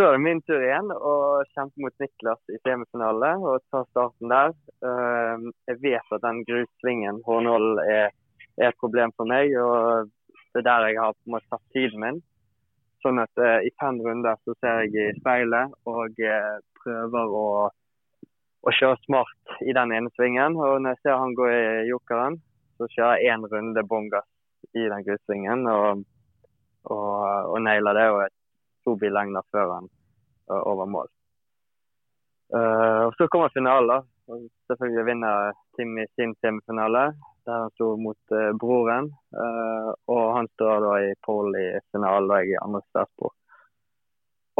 Så er det min tur igjen å kjempe mot Niklas i semifinale og ta starten der. Eh, jeg vet at den grussvingen, hårnålen, er, er, et problem for meg. og Det er der jeg har på en måte tatt tiden min. Sånn at eh, i fem runder så ser jeg i speilet og prøver å, å kjøre smart i den ene svingen. Og når jeg ser han gå i jokeren, så kjører jeg én runde bånn i den kryssingen og, og, og nailer det. Og to billengder før han uh, over mål. Uh, og Så kommer finalen. Og selvfølgelig vinner Timmy sin semifinale, der han sto mot uh, broren. og han står da i pole i finalen, og jeg i andre startspor.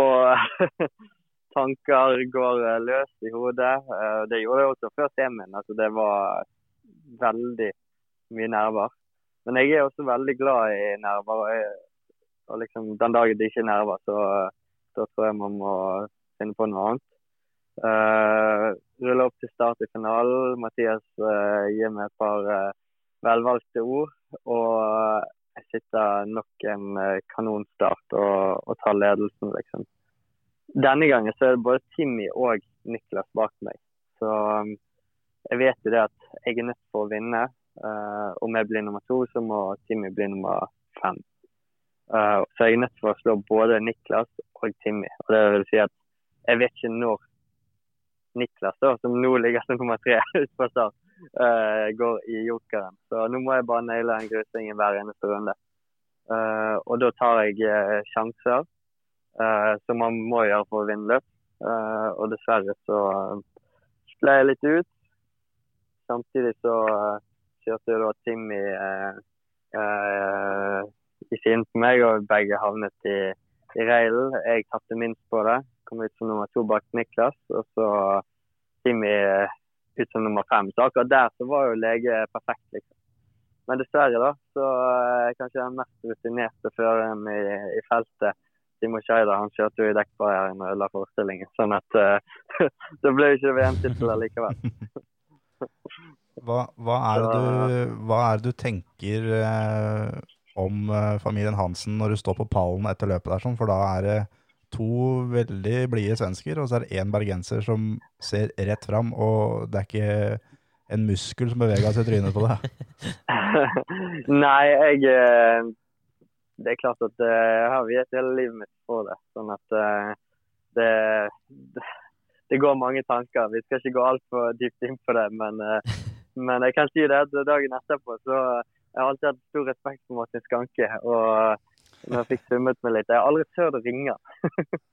Og tanker går løs i hodet. det gjorde jeg også før semien. Altså, det var veldig mye nerver. Men jeg er også veldig glad i nerver. Og, jeg, og liksom, den dagen det ikke er nerver, så da tror jeg man må finne på noe annet. Uh, ruller opp til start i finalen. Mathias uh, gir meg et par uh, velvalgte ord. Og jeg sitter nok en kanonstart og, og, tar ledelsen, liksom. Denne gangen så er det både Timmy og Niklas bak meg. Så um, jeg vet jo det at jeg er nødt til å vinne. Uh, om jeg blir nummer to, så må Timmy bli nummer fem. Uh, så jeg er nødt til å slå både Niklas og Timmy. Og det vil si at jeg vet ikke når Niklas, da, som nå ligger som nummer tre ut på start, uh, går i jokeren. Så nå må jeg bare naile den grusingen hver eneste runde. og da tar jeg sjanser, som man må gjøre for å vinne løp. og dessverre så sklei jeg litt ut. Samtidig så kjørte da Timmy eh, eh, i siden på meg, og begge havnet i, i railen. Jeg tapte minst på det. Kom ut som nummer to bak Niklas, og så Timmy ut som nummer fem. Så akkurat der så var jo lege perfekt, liksom. Men dessverre, da, så er kanskje den mest rutinerte føreren i, i feltet. Timo Scheider han kjørte jo i dekkbarrieren og ødela forestillingen. Sånn at uh, det ble jo ikke VM-tittel likevel. Hva, hva, er du, hva, er det du, tenker eh, om eh, familien Hansen når du står på pallen etter løpet der? Sånn? For da er det to veldig blide svensker, og så er det én bergenser som ser rett fram, og det er ikke en muskel som beveger seg i trynet på deg. Nei, jeg eh, Det er klart at eh, jeg har viet hele livet mitt på det. Sånn at det, det, det går mange tanker. Vi skal ikke gå altfor dypt inn på det, men, men jeg kan si det at dagen etterpå så jeg har alltid hatt stor respekt for Martin Skanke. og når jeg fikk summet meg litt. Jeg har aldri turt å ringe.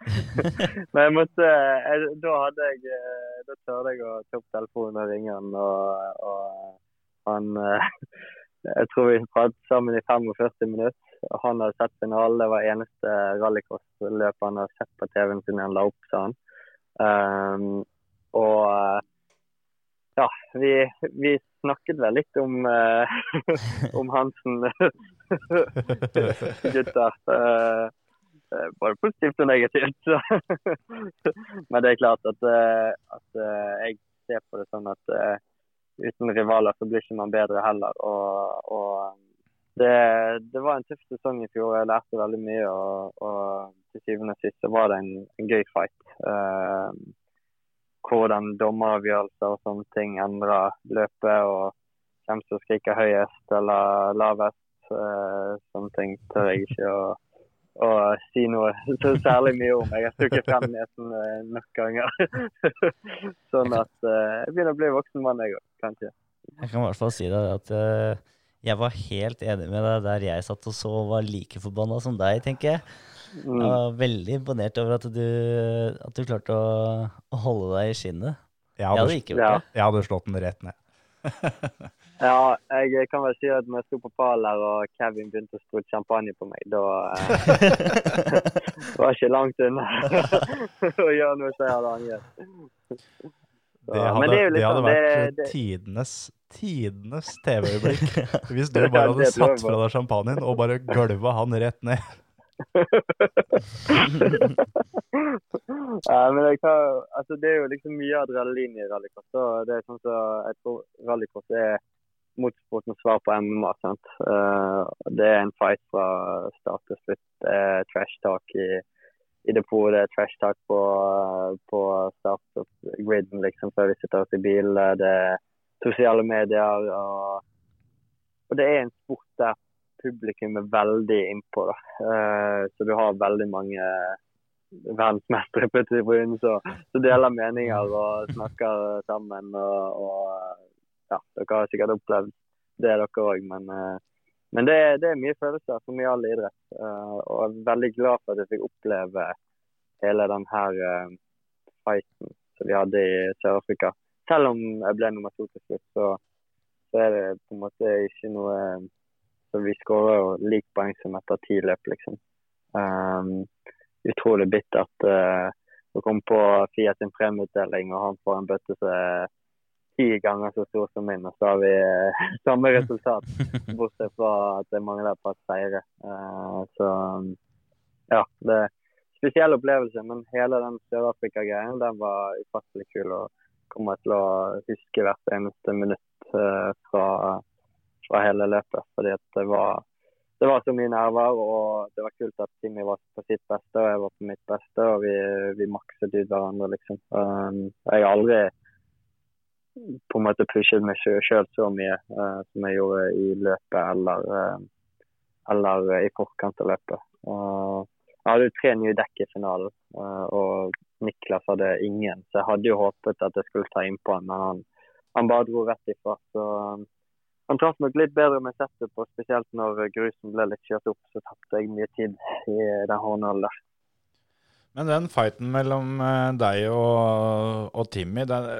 Men jeg måtte, jeg, da hadde jeg eh, da turte jeg å ta opp telefonen og ringe han. Og, og han eh, Jeg tror vi pratet sammen i 45 minutter. Han hadde sett finalen. Det var eneste rallycrossløpet han hadde sett på TV-en siden han la opp, sa han. Um, og eh, ja, vi, vi snakket vel litt om, uh, om Hansen gutter. Uh, både positivt og negativt. Men det er klart at, uh, at jeg ser på det sånn at uten rivaler så blir ikke man bedre heller. Og, og det, det, var en tøff sesong i fjor. Jeg lærte veldig mye. Og, og til syvende og sist så var det en, en gøy fight. Uh, hvordan dommeravgjørelser og sånne ting endrer løpet, og hvem som skriker høyest eller lavest. Uh, sånne ting tør jeg ikke å, å si noe så særlig mye om. Jeg har stukket frem nesen uh, nok ganger. sånn at uh, jeg begynner å bli voksen mann, jeg òg, kanskje. Jeg kan i hvert fall si deg at jeg var helt enig med deg der jeg satt og så og var like forbanna som deg, tenker jeg. Mm. Jeg var veldig imponert over at du, at du klarte å, å holde deg i skinnet. Jeg Jeg hadde, hadde ikke gjort Ja. det. jeg hadde slått den rett ned. Ja, jeg kan vel si at når jeg sto på pallen og Kevin begynte å sprute champagne på meg, da eh, jeg var ikke langt unna å gjøre noe som jeg hadde angret. Det hadde, det liksom, det hadde sånn, vært det- det- tidenes, tidenes TV-øyeblikk. Hvis du bare hadde jeg satt fra deg champagnen og bare gølva han rett ned. ja, men jeg kan, altså det er jo liksom mye adrenalin i rallycross. og Det er sånn så jeg tror rallycross er motorsportens svar på MMA. sant? Eh, det er en fight fra start til slutt. Det er trash talk i, i depotet, det er trash talk på, på start og griden liksom før vi sitter oss i bilen. Det er sosiale medier. Og, og det er en sport der publikum er veldig innpå. da. Eh, så du har veldig mange verdensmestere på tribunen som deler meninger og snakker sammen. og, og ja, Dere har sikkert opplevd det, dere òg. Men, eh, men det, det er mye følelser, som i all idrett. Eh, og jeg er veldig glad for at jeg fikk oppleve hele den her eh, fighten som vi hadde i Sør-Afrika. Selv om jeg ble nummer to til slutt, så, så er det på en måte ikke noe Så vi skårer jo lik poeng som etter ti løp, liksom. Um, utrolig bittert uh, å komme på Fiat sin premieutdeling, og han får en bøtte som er ti ganger så stor som min, og så har vi uh, samme resultat. Bortsett fra at det mangler et par seire. Uh, så ja, det er en spesiell opplevelse. Men hele den Sør-Afrika-greien den var ufattelig kul. og kommer til å huske hvert eneste minutt eh, fra, fra hele løpet. Fordi det var, det var så mye nerver, og det var kult at Timmy var på sitt beste og jeg var på mitt beste. Og vi, vi makset ut hverandre, liksom. Um, jeg har aldri på en måte pushet meg sjøl så mye eh, som jeg gjorde i løpet eller, eh, eller i forkant av løpet. Jeg hadde jo tre nye dekk i finalen, eh, og Niklas hadde ingen. Så jeg hadde jo håpet at jeg skulle ta innpå han, men han, han bare dro rett ifra. Så um, han traff nok litt bedre med settet, på, spesielt når grusen ble litt kjørt opp, så tapte jeg mye tid i den håndholdet der. Men den fighten mellom eh, deg og, og Timmy, den,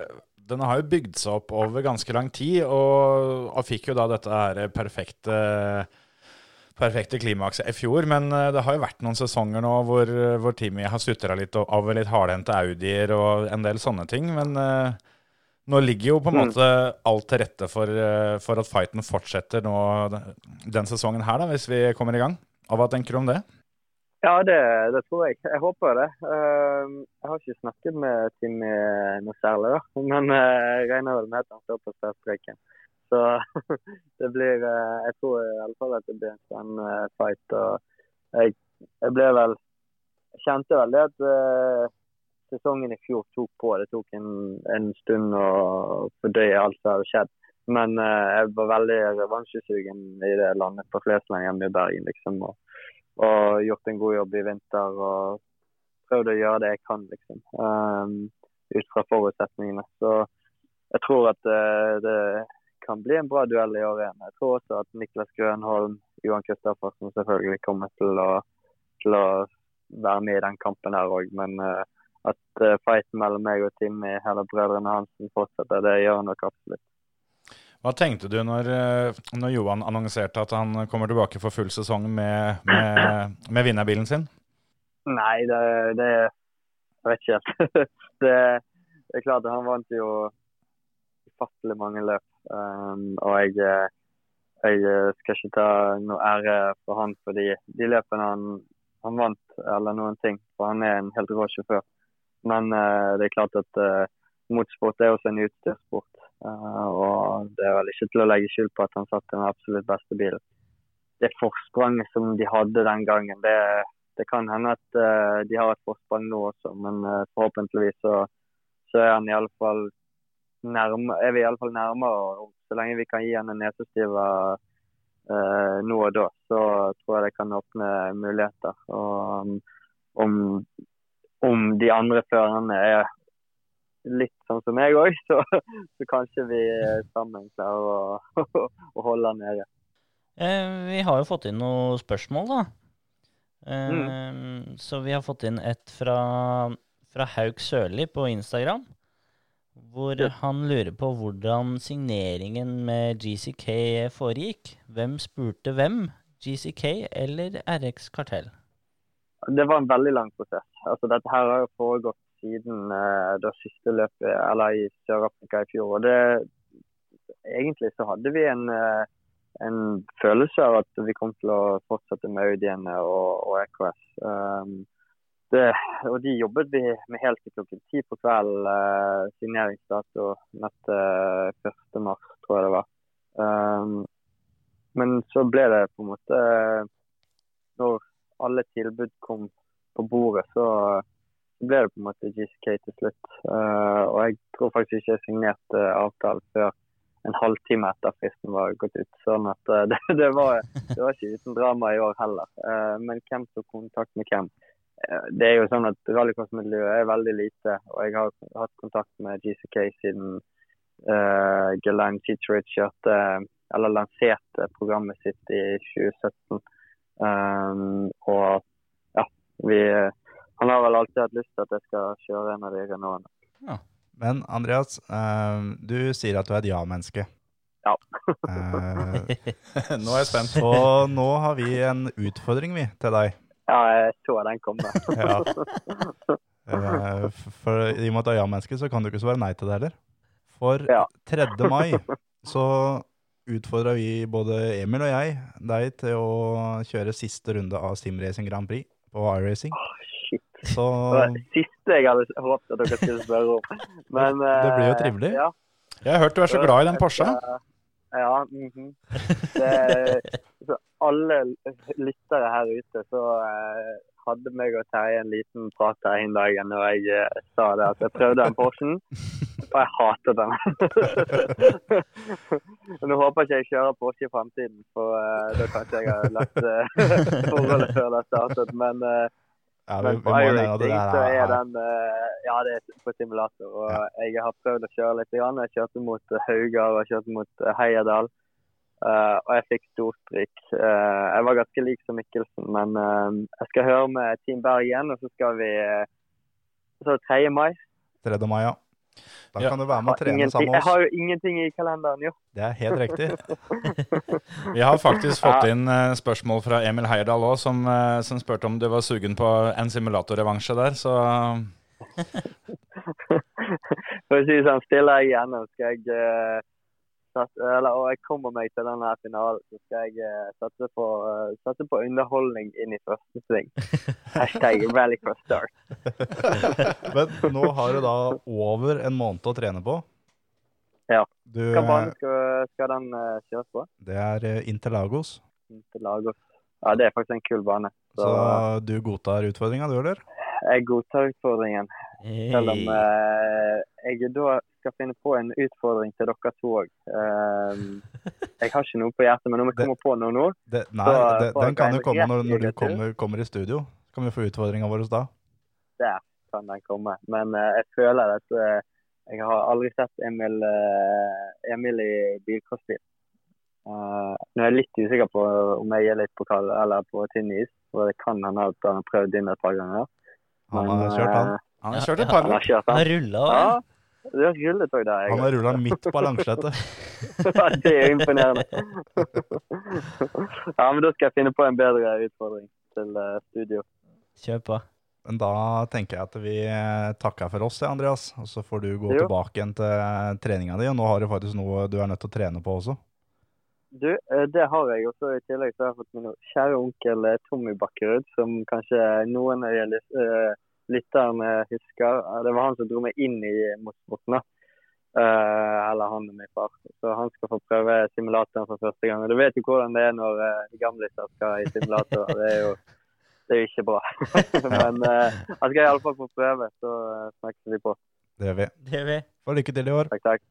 den har jo bygd seg opp over ganske lang tid, og, og fikk jo da dette her perfekte perfekte klimakset i fjor, men eh, det har jo vært noen sesonger nå hvor, hvor Timmy har sutra litt over litt hardhendte Audier og en del sånne ting. Men eh, nå ligger jo på en Mm. måte alt til rette for, eh, for at fighten fortsetter nå den sesongen her, da, hvis vi kommer i gang. Og hva tenker du om det? Ja, det, det tror jeg. Jeg håper det. Ehm, Jeg har ikke snakket med Timmy noe særlig, da. Men eh, jeg regner vel med at han står på startstreken. Så det blir eh, Jeg tror i alle fall at det blir en spennende fight. Og jeg, jeg ble vel Jeg kjente vel det at sesongen i fjor tok på. Det tok en, en stund å fordøye alt som hadde skjedd. Men eh, jeg var veldig revansjesugen i det landet på Flesland hjemme i Bergen, liksom. Og, og gjort en god jobb i vinter. og prøvd å gjøre det jeg kan, liksom. Um, ut fra forutsetningene. Så jeg tror at uh, det kan bli en bra duell i år igjen. Jeg tror også at Niklas Grønholm, Johan Kristoffersen selvfølgelig kommer til å, til å være med i den kampen her òg. Men eh, at eh, fighten mellom meg og Timmy, eller brødrene Hansen, fortsetter, det gjør han nok absolutt. Hva tenkte du når, eh, når Johan annonserte at han kommer tilbake for full sesong med, med, med vinnerbilen sin? Nei, det, det Jeg vet ikke helt. det, det er klart han vant jo ufattelig mange løp. Um, og jeg, eh, jeg skal ikke ta noe ære for han for de, de løpene han, han, vant, eller noen ting. For han er en helt rå sjåfør. Men uh, det er klart at uh, motorsport er også en utstyrssport. Uh, og det er vel ikke til å legge skyld på at han satt den absolutt beste bilen. Det forspranget som de hadde den gangen, det, det kan hende at de har et forsprang nå også, men forhåpentligvis så, så er han i alle fall nærme, er vi iallfall nærmere. Så lenge vi kan gi han en nesestyve uh, nå og da, så tror jeg det kan åpne muligheter. Og um, om, om de andre førerne er litt sånn som meg òg, så, så, kanskje vi sammen klarer å, å holde han nede. Eh, vi har jo fått inn noen spørsmål, da. Eh, Mm. Så vi har fått inn et fra, fra Hauk Sørli på Instagram. Hvor Ja. han lurer på hvordan signeringen med GCK foregikk. Hvem spurte hvem? GCK eller RX Kartell? Det var en veldig lang prosess. Altså, dette her har jo foregått siden eh, det siste løpet eller i Sør-Afrika i fjor. og det, Egentlig så hadde vi en, eh, en følelse av at vi kom til å fortsette med Audiene og, og EKS. Um, det, og de jobbet vi med helt til klokken ti på kvelden. Eh, signeringsdato neste 1. mars, tror jeg det var. Um, men så ble det på en måte Når alle tilbud kom på bordet, så ble det på en måte GCK til slutt. Eh, og jeg tror faktisk ikke jeg signerte avtalen før en halvtime etter fristen var gått ut. Sånn at eh, det, det, var, det var ikke uten drama i år heller. Eh, men hvem tok kontakt med hvem? Det er jo sånn at Rallycross-miljøet er veldig lite, og jeg har hatt kontakt med GCK siden uh, Gelaine Citrich kjørte, eller lanserte programmet sitt i 2017. Um, og ja, vi Han har vel alltid hatt lyst til at jeg skal kjøre en av de Renaultene. Men Andreas, eh, du sier at du er et ja-menneske. Ja. Eh, Nå er jeg spent. Og nå har vi en utfordring, vi, til deg. Ja, jeg så den komme. Ja. Eh, For i og med at du er ja-menneske, så kan du ikke svare nei til det heller. For Ja. 3. mai så utfordra vi både Emil og jeg deg til å kjøre siste runde av Simracing Grand Prix på iRacing. Shit. Så Det var det siste jeg hadde håpet at dere skulle spørre om. Men, Det blir jo eh, trivelig. Ja, Jeg har hørt du er så glad i den Porsche. Ja. mhm. det, så alle lyttere her ute så eh, hadde meg og Terje en liten prat her en dag når jeg eh, sa det at jeg prøvde den Porschen, og jeg hatet den. Nå håper jeg ikke jeg kjører Porsche i fremtiden, for eh, da kanskje jeg har lagt eh, forholdet før det startet. Men, ja, på det iRacing så er den Ja, det på simulator. Og jeg har prøvd å kjøre litt. Grann. Jeg kjørte mot eh, Haugar og jeg kjørte mot eh, Eh, og jeg fikk storstryk. Uh, jeg var ganske lik som Mikkelsen, men uh, jeg skal høre med Team Bergen, og så skal vi uh, Så 3. mai. 3. mai, ja. Da Ja. kan du være med og trene ingenting- sammen med jeg har jo ingenting i kalenderen, jo. Det er helt riktig. Vi har faktisk fått Ja. inn spørsmål fra Emil Heierdal òg, som, som spurte om du var sugen på en simulatorrevansje der. Så For å si det sånn, stiller jeg igjennom, skal jeg sats- eller, Og jeg kommer meg til denne finalen, så skal jeg uh, satse, på, uh, satse på underholdning inn i første sving. Hashtag rallycross start. Men nå har du da over en måned å trene på. Ja. Du, Hva bane skal, skal den uh, kjøres på? det er Interlagos. Interlagos. Ja, det er faktisk en kul bane. Så, Så du godtar utfordringa, du, eller? jeg godtar utfordringen. Selv om eh, jeg da skal finne på en utfordring til dere to òg. jeg har ikke noe på hjertet, men om jeg Det- kommer på noe nå Det, nei, Så, det, den kan jo komme når, når du kommer, kommer i studio. Så kan vi få utfordringa vår da. der kan den komme. Men uh, jeg føler at uh, jeg har aldri sett Emil, uh, Emil i bilcrossbil. Eh, nå er jeg litt usikker på om jeg er litt på kald eller på tynn is. For det kan hende at han har prøvd inn et par ganger. Han har kjørt, han. Han har kjørt et par ganger. Han har rulla Ja. Det har rullet òg der. Han har rulla midt på langslettet. Det er imponerende. ja, men da skal jeg finne på en bedre utfordring til eh, studio. Kjør på. Men da tenker jeg at vi eh, takker for oss, Andreas. Og så får du gå Jo. tilbake igjen til eh, treninga di. Og nå har du faktisk noe du er nødt til å trene på også. Du, det har jeg også. I tillegg så har jeg fått min kjære onkel Tommy Bakkerud, som kanskje noen av de lytterne husker. Eh, Det var han som dro meg inn i motorsporten. Eh, eller han og min far. Så han skal få prøve simulatoren for første gang. Og du vet jo hvordan det er når uh, de gamliser skal i simulator. Det er jo, det er jo ikke bra. Men uh, han skal iallfall få prøve, så uh, snakkes vi på. Det gjør vi. Det gjør vi. Og lykke til i år. Takk, takk.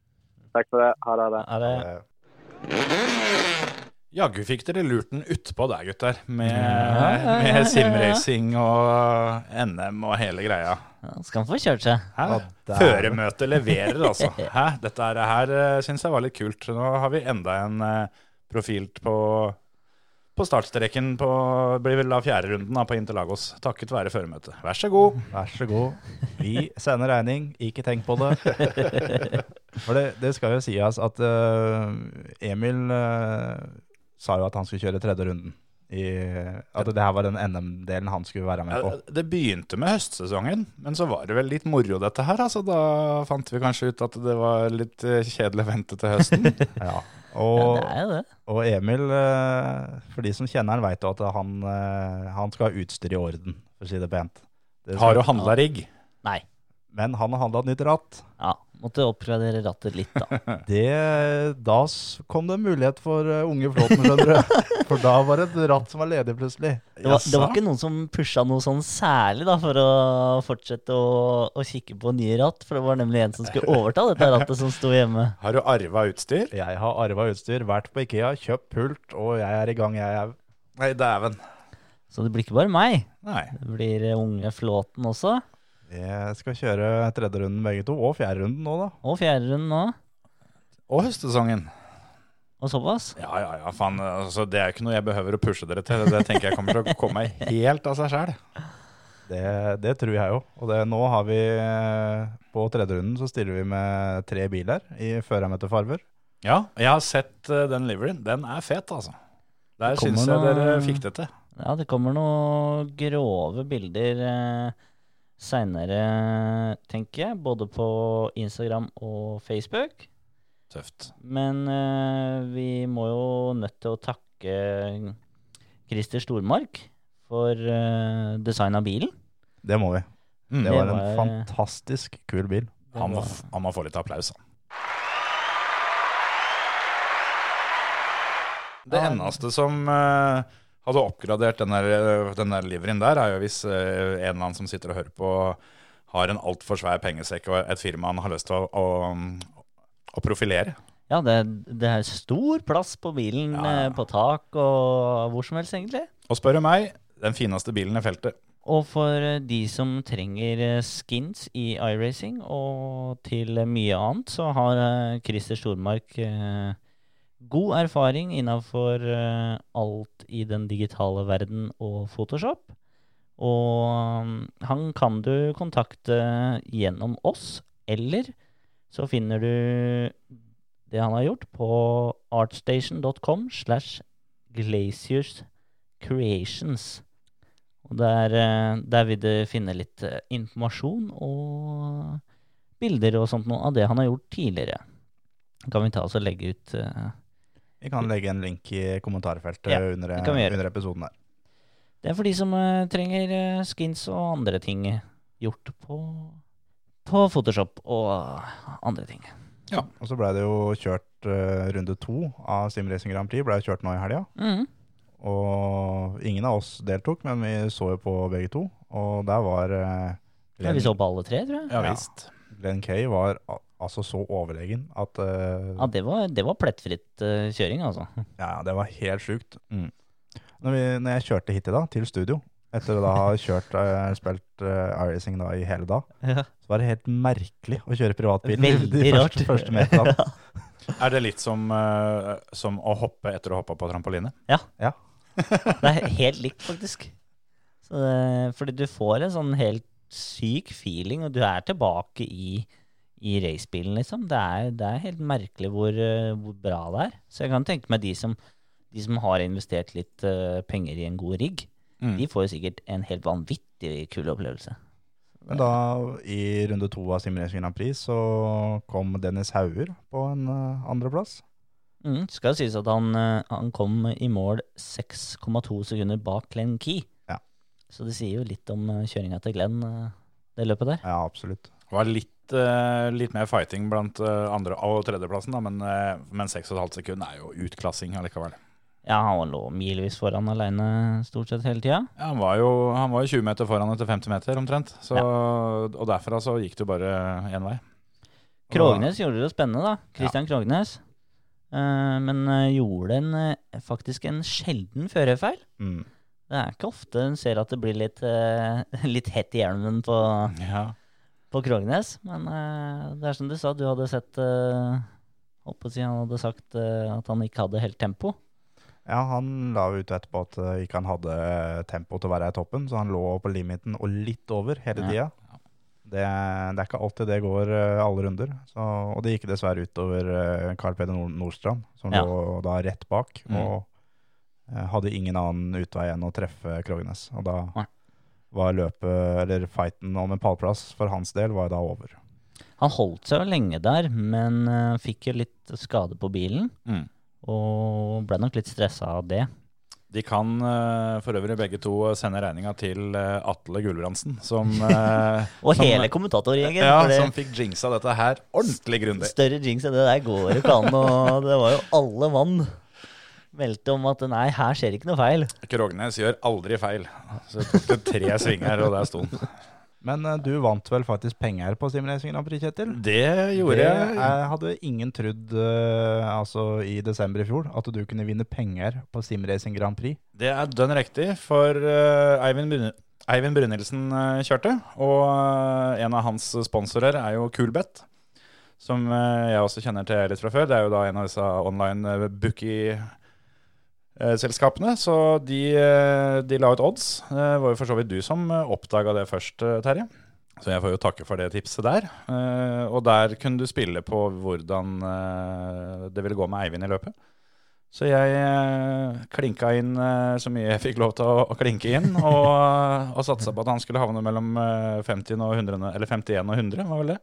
Takk for det. Ha det. Ha det. Ha det Eh, Jaggu fikk dere lurt den utpå der, gutter. Med, Ja, ja, ja, ja, med simracing og NM og hele greia. Skal han få kjørt seg. Hæ? Føremøtet leverer, altså. Hæ? Dette her, her syns jeg var litt kult. Nå har vi enda en profilt profil på, på startstreken på blir vel da fjerde runden da, på Interlagos, takket være føremøtet. Vær så god. Vær så god. Vi sender regning, ikke tenk på det. For det, det skal jo sies at uh, Emil eh, sa jo at han skulle kjøre tredje runden. I, at det her var den NM-delen han skulle være med på. Ja, Det begynte med høstsesongen, men så var det vel litt moro dette her. Altså, da fant vi kanskje ut at det var litt eh, kjedelig å vente til høsten. Ja. Ja, Og, er det. og Emil, eh, for de som kjenner han, vet jo at han, eh, han skal ha utstyr i orden, for å si det pent. Det Har skal, du handla rigg? Nei. men han har handla nytt ratt. Ja, måtte oppgradere rattet litt, da. Det, da kom det en mulighet for eh, unge Flåten, skjønner du. For da var det et ratt som var ledig plutselig. Det var, det var ikke noen som pusha noe sånn særlig da, for å fortsette å, å kikke på nye ratt. For det var nemlig en som skulle overta dette rattet som sto hjemme. Har du arva utstyr? Jeg har arva utstyr, vært på Ikea, kjøpt pult, og jeg er i gang. Jeg er Nei, dæven. Så det blir ikke bare meg. Nei. Det blir eh, unge Flåten også. Jeg skal kjøre tredje runden begge to, og fjerde runden nå, da. Og fjerde runden nå. Og høstsesongen. Og såpass. Ja, ja, ja, faen. Altså, det er ikke noe jeg behøver å pushe dere til. Det tenker jeg kommer til å komme helt av seg sjæl. Det, det tror jeg jo. Og det, nå har vi eh, På tredje runden så stiller vi med tre biler i førermøtefarver. Ja, jeg har sett eh, den liveryen. Den er fet, altså. Der syns jeg noe- dere fikk det til. Ja, det kommer noen grove bilder eh, seinere, tenker jeg. Både på Instagram og Facebook. Tøft. Men uh, vi må jo nødt til å takke Christer Stormark for uh, design av bilen. Det må vi. Mm. Det var en var- fantastisk kul bil. Han må, han må få litt applaus, han. Det eneste som eh, hadde oppgradert den der, den der liveryen der, er jo hvis eh, en eller annen som sitter og hører på, har en altfor svær pengesekk og et firma han har lyst til å, å, å profilere. Ja, det, det er stor plass på bilen, Ja, eh, på tak og hvor som helst, egentlig. Og spør du meg, den fineste bilen i feltet. Og for de som trenger skins i iRacing og til mye annet, så har Christer Stormark eh, god erfaring innafor eh, alt i den digitale verden og Photoshop. Og mm, han kan du kontakte gjennom oss, eller så finner du det han har gjort på artstation.com slash glaciers creations. Og der, eh, der vil du finne litt eh, informasjon og bilder og sånt noe av det han har gjort tidligere. Kan vi ta oss og legge ut Vi kan legge en link i kommentarfeltet Ja, under, under episoden der. Det er for de som uh, trenger eh, skins og andre ting gjort på, på Photoshop og andre ting. Ja, Og så ble det jo kjørt uh, runde to av Simracing Grand Prix. Ble kjørt nå i helga. Mm. Og ingen av oss deltok, men vi så jo på begge to. Og der var eh, Ja, vi så på alle tre, tror jeg. Ja Ja. Glenn Kay var altså så overlegen at uh, Ja, det var, det var plettfritt uh, kjøring, altså. Ja, det var helt sjukt. Mm. Når, vi, når jeg kjørte hit i dag, til studio, Etter å da ha kjørt, uh, spilt uh, iRacing da i hele dag, Ja. så var det helt merkelig å kjøre privatbil Veldig de rart. første, første meterne. Er det litt som, som å hoppe etter å ha hoppa på trampoline? Ja. Det er helt likt, faktisk. Så det, fordi du får en sånn helt syk feeling, og du er tilbake i, i racebilen, liksom. Det er, det er helt merkelig hvor, eh, hvor bra det er. Så jeg kan tenke meg de som, de som har investert litt uh, penger i en god rigg, Mm. de får jo sikkert en helt vanvittig kul opplevelse. Men da, i runde to av Simracing Grand Prix, så kom Dennis Hauger på en uh, andreplass. Mm, skal sies at han, han kom i mål 6,2 sekunder bak Glenn Key. Ja. Så det sier jo litt om uh, kjøringa til Glenn, eh, det løpet der. Ja, absolutt. Det var litt, eh, litt mer fighting blant eh, andre- og tredjeplassen, da, men, uh, men 6,5 sekunder er jo utklassing allikevel. Ja, han lå milevis foran aleine stort sett hele tida. Ja, han, var jo, han var jo 20 meter foran etter 50 meter omtrent, så, og derfra så gikk det jo bare én vei. Krognes gjorde det spennende, da. Christian Krognes. Eh, men eh, gjorde en, eh, faktisk en sjelden førerfeil. Mm. Det er ikke ofte en ser at det blir litt, eh, litt hett i hjelmen på, Ja. på Krognes. Men eh, det er som du sa, du hadde sett Holdt si han hadde sagt eh, at han ikke hadde helt tempo. Ja, han la ut etterpå at ikke han hadde tempo til å være i toppen, så han lå på limiten og litt over hele Ja. tida. Det, det er ikke alltid det går alle runder. Så, og det gikk dessverre utover Carl Peder Nordstrand, som Ja. lå da rett bak. Mm. Og hadde ingen annen utvei enn å treffe Krognes. Og da Nei. var løpet, eller fighten om en pallplass for hans del, var da over. Han holdt seg jo lenge der, men uh, fikk jo litt skade på bilen. Mm. Og ble nok litt stressa av det. De kan uh, for øvrig begge to sende regninga til uh, Atle Gulbrandsen, som, eh, Og som- hele kommentatorgjengen. ja, det- som fikk jinxa dette her ordentlig grundig. Større jinx enn det der går ikke an. Og det var jo alle mann meldte om at nei, her skjer ikke noe feil. Krognes gjør aldri feil. Så jeg tok det tre svinger, og der sto han. Men uh, du vant vel faktisk penger på Simracing Grand Prix, Kjetil? Det gjorde det, jeg. Jeg hadde ingen trodd uh, altså i desember i fjor at du kunne vinne penger på Simracing Grand Prix. Det er dønn riktig, for eh, Eivind, Brune, Eivind Brynildsen eh, kjørte. Og eh, en av hans sponsorer er jo Coolbet, som eh, jeg også kjenner til litt fra før. Det er jo da en av disse online uh, bookie-selskapene. Så de, eh, de la ut odds. Det var jo for så vidt du som oppdaga det først, eh, Terje. Så jeg får jo takke for det tipset der. Eh, og der kunne du spille på hvordan eh, det ville gå med Eivind i løpet. Så jeg eh, klinka inn eh, så mye jeg fikk lov til å, å klinke inn, og, og satsa på at han skulle havne mellom eh, 50 og 100, eller 51 og 100, var vel det.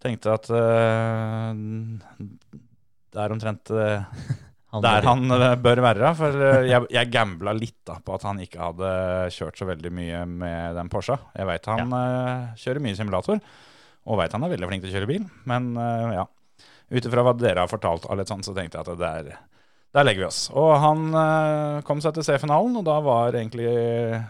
Tenkte at eh, det er omtrent eh, Han der han eh, bør være. For eh, jeg, jeg gambla litt da, på at han ikke hadde kjørt så veldig mye med den Porscha. Jeg veit han eh, kjører mye simulator, og veit han er veldig flink til å kjøre bil. Men uh, ja, ut ifra hva dere har fortalt, så tenkte jeg at det er der legger vi oss. Og han uh, kom seg til C-finalen, og da var egentlig,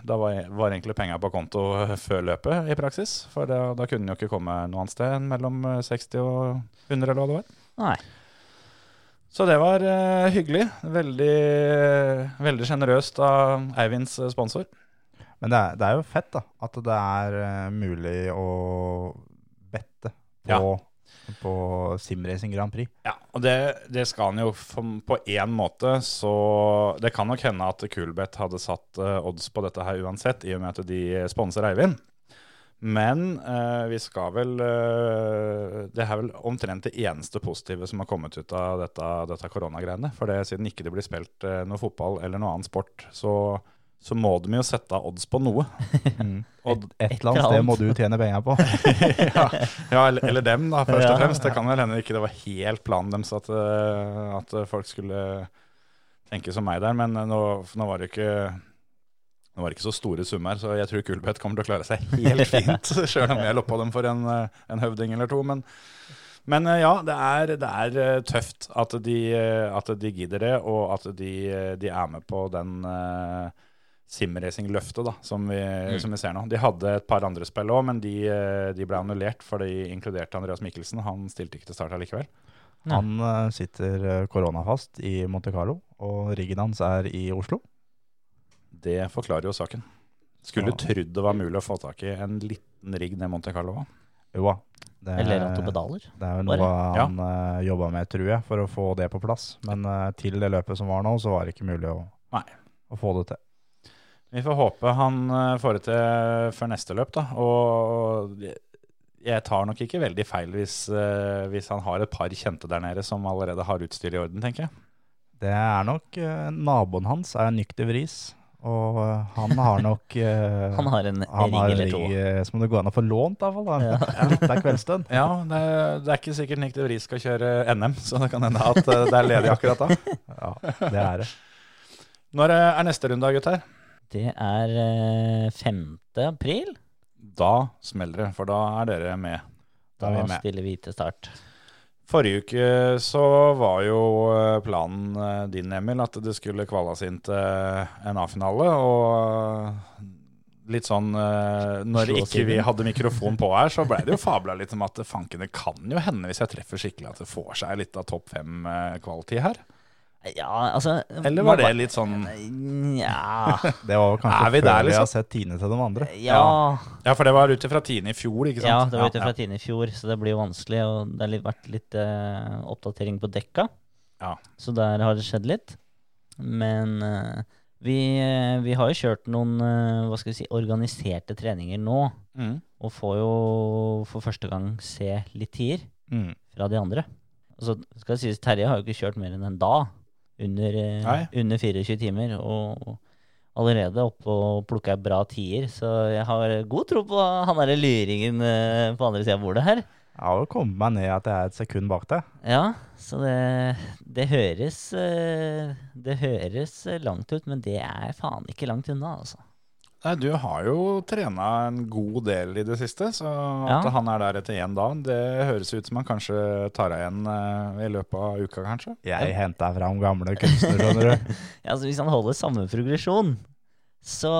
da var, var egentlig penga på konto før løpet i praksis. For da, da kunne han jo ikke komme noe annet sted enn mellom eh, 60 og 100, eller hva det var. Nei. Så det var uh, hyggelig. Veldig, veldig sjenerøst av Eivinds eh, sponsor. Men det er, det er jo fett da, at det er uh, mulig å bette på, Ja. på Simracing Grand Prix. Ja, og det, det skal han jo for, på én måte, så det kan nok hende at Coolbet hadde satt odds på dette her uansett, i og med at de sponser Eivind. Men uh, vi skal vel uh, Det er vel omtrent det eneste positive som har kommet ut av dette, dette koronagreiene. For det, siden ikke det blir spilt uh, noe fotball eller noe annen sport, så, så må de jo sette av odds på noe. Og, Et eller annet sted må du tjene penger på. ja, ja eller, eller dem, da, først og fremst. Det kan vel hende ikke det var helt planen deres at, at folk skulle tenke som meg der, men nå, nå var det ikke nå var det ikke så store summer, så jeg tror Kulbeth kommer til å klare seg helt fint. Sjøl om jeg loppa dem for en, eh, en høvding eller to. Men, men eh, ja, det er, det er eh, tøft at de, at de gidder det, og at de, de er med på den uh, simracing-løftet da, som vi, som vi ser nå. De hadde et par andre spill òg, men de, de ble annullert, for de inkluderte Andreas Mikkelsen. Han stilte ikke til start allikevel. Han uh, sitter koronafast i Monte Carlo, og riggen hans er i Oslo. Det forklarer jo saken. Skulle Ja. trodd det var mulig å få tak i en liten rigg ned Monte Carlo. Jo da. Det, Eller at du pedaler. det er jo noe Bare. han uh, jobba med, tror jeg, for å få det på plass. Men uh, til det løpet som var nå, så var det ikke mulig å, Nei. å få det til. Vi får håpe han eh, får det til før neste løp, da. Og jeg tar nok ikke veldig feil hvis, uh, hvis han har et par kjente der nede som allerede har utstyr i orden, tenker jeg. Det er nok eh, Naboen hans er nykter vris, og eh, han har nok uh, Han har en han ring eller to. rigg, eh, som det går an å få lånt, iallfall. Ja. Litt av kveldsstund. Ja, det, det er ikke sikkert Nick de Vries skal kjøre NM, så det kan hende at det er ledig akkurat da. Ja, det er det. Når er neste runde, gutter? Det er eh, 5. april. Da smeller det, for da er dere med. Da Da vi med. stiller vi til start. Forrige uke så var jo eh, planen eh, din, Emil, at det skulle kvalas inn til en A-finale. Og litt sånn eh, Når ikke vi hadde mikrofon på her, så ble det jo fabla litt om at fanken, det kan jo hende hvis jeg treffer skikkelig at det får seg litt av topp fem-kvalitet her. Ja, altså Eller var det litt sånn Nja Det var kanskje vi før der, vi liksom? har sett Tine til de andre. Ja. Ja, for det var ut ifra Tine i fjor, ikke sant? Ja, det var ute fra ja. Tine i fjor, så det blir jo vanskelig. Og det har vært litt eh, oppdatering på dekka, Ja. så der har det skjedd litt. Men eh, vi, eh, vi har jo kjørt noen eh, hva skal vi si, organiserte treninger nå, Mm. og får jo for første gang se litt tider Mm. fra de andre. Og så skal det sies, Terje har jo ikke kjørt mer enn en dag under, eh, under 24 timer, og allerede oppe og plukka bra tider, så jeg har god tro på han derre lyringen eh, på andre sida av bordet her. Jeg har jo kommet meg ned at jeg er et sekund bak deg. Ja, så det, det høres eh, Det høres langt ut, men det er faen ikke langt unna, altså. Nei, du har jo trena en god del i det siste, så Ja. han er der etter én dag, det høres ut som han kanskje tar deg igjen eh, i løpet av uka, kanskje? Jeg henta fram gamle kunstnere, skjønner du. Ja, altså Hvis han holder samme progresjon, så,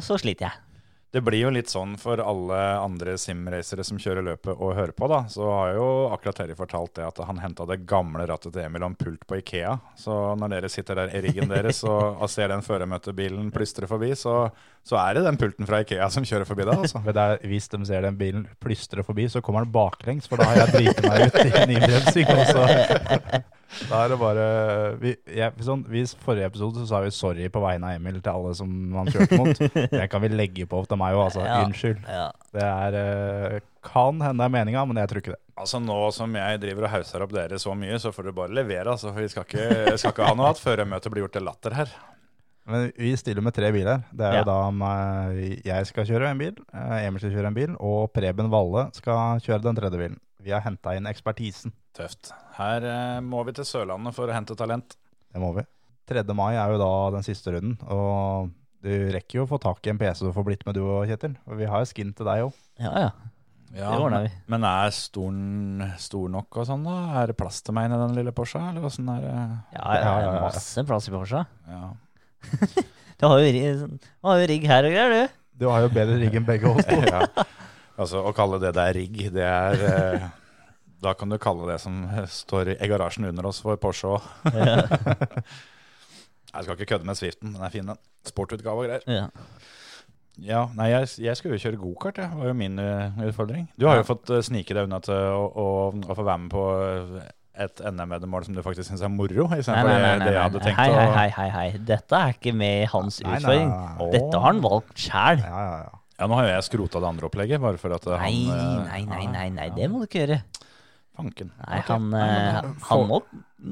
så sliter jeg. Det blir jo litt sånn for alle andre simracere som kjører løpet og hører på, da. Så har jo akkurat Terje fortalt det at han henta det gamle rattet til Emil og en pult på Ikea. Så når dere sitter der i riggen deres og, og ser den føremøtebilen plystre forbi, så, så er det den pulten fra Ikea som kjører forbi deg, altså. Men det er, hvis de ser den bilen plystre forbi, så kommer den baklengs, for da har jeg driti meg ut i en innbremsing. Da er det bare vi, jeg, sånn, I forrige episode så sa vi sorry på vegne av Emil til alle som han kjørte mot. Det kan vi legge på til meg òg, altså. Ja. Unnskyld. Ja. Det er eh, Kan hende det er meninga, men jeg tror ikke det. Altså Nå som jeg driver og hauser opp dere så mye, så får du bare levere. altså. For vi skal ikke, skal ikke ha noe at møtet blir gjort til latter her. Men vi stiller med tre biler. Det er Ja. jo da meg- jeg skal kjøre en bil, eh, Emil skal kjøre en bil, og Preben Valle skal kjøre den tredje bilen. Vi har henta inn ekspertisen. Tøft. Her eh, må vi til Sørlandet for å hente talent. Det må vi. 3. mai er jo da den siste runden, og du rekker jo å få tak i en PC du får blitt med du og Kjetil. Og vi har jo skin til deg òg. Ja, ja. Det ordner vi. Men er stolen stor nok og sånn, da? Er det plass til meg i den lille Porscha, eller åssen er det? Ja, det Ja, ja, ja. masse plass i Porsche. Ja. Du har jo, har jo rigg her og greier, du. Du har jo bedre rigg enn begge oss to. ja. Altså, å kalle det der rigg, det er eh, Da kan du kalle det som står i garasjen under oss for Porsche òg. Jeg skal ikke kødde med Swiften, den er fin, den. Sportutgave og greier. Ja. Ja, nei, jeg, jeg skulle jo kjøre gokart, det var jo min eh, utfordring. Du har jo fått eh, snike deg unna til å, å, å få være med på eh, et NM-veddemål som du faktisk syns er moro, istedenfor nei, det, nei, nei, det jeg hadde tenkt Hei, hei, hei, hei, hei. Dette er ikke med i hans utfordring. Dette har han valgt sjæl. Ja, ja, ja. Ja, nå har jo jeg skrota det andre opplegget, bare for at eh, han eh, nei, nei, ja, nei, nei, det må du ikke gjøre. Fanken. Nei, han, eh, han må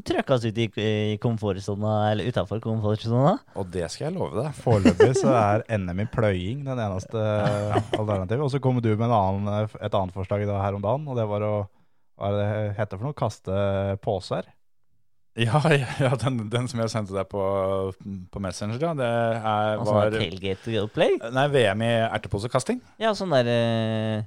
trøkkes ut i, i komfortsona, eller utafor komfortsona. Og det skal jeg love deg. Foreløpig så er NM i pløying den eneste alternativet. Og så kommer du med en annen, et annet forslag her om dagen, og det var å hva er det heter for noe? Kaste poser? Ja, ja den, den som jeg sendte deg på, på Messenger, ja, det er, Altså var tailgate-opplegg. Nei, VM i erteposekasting. Ja, sånn der eh,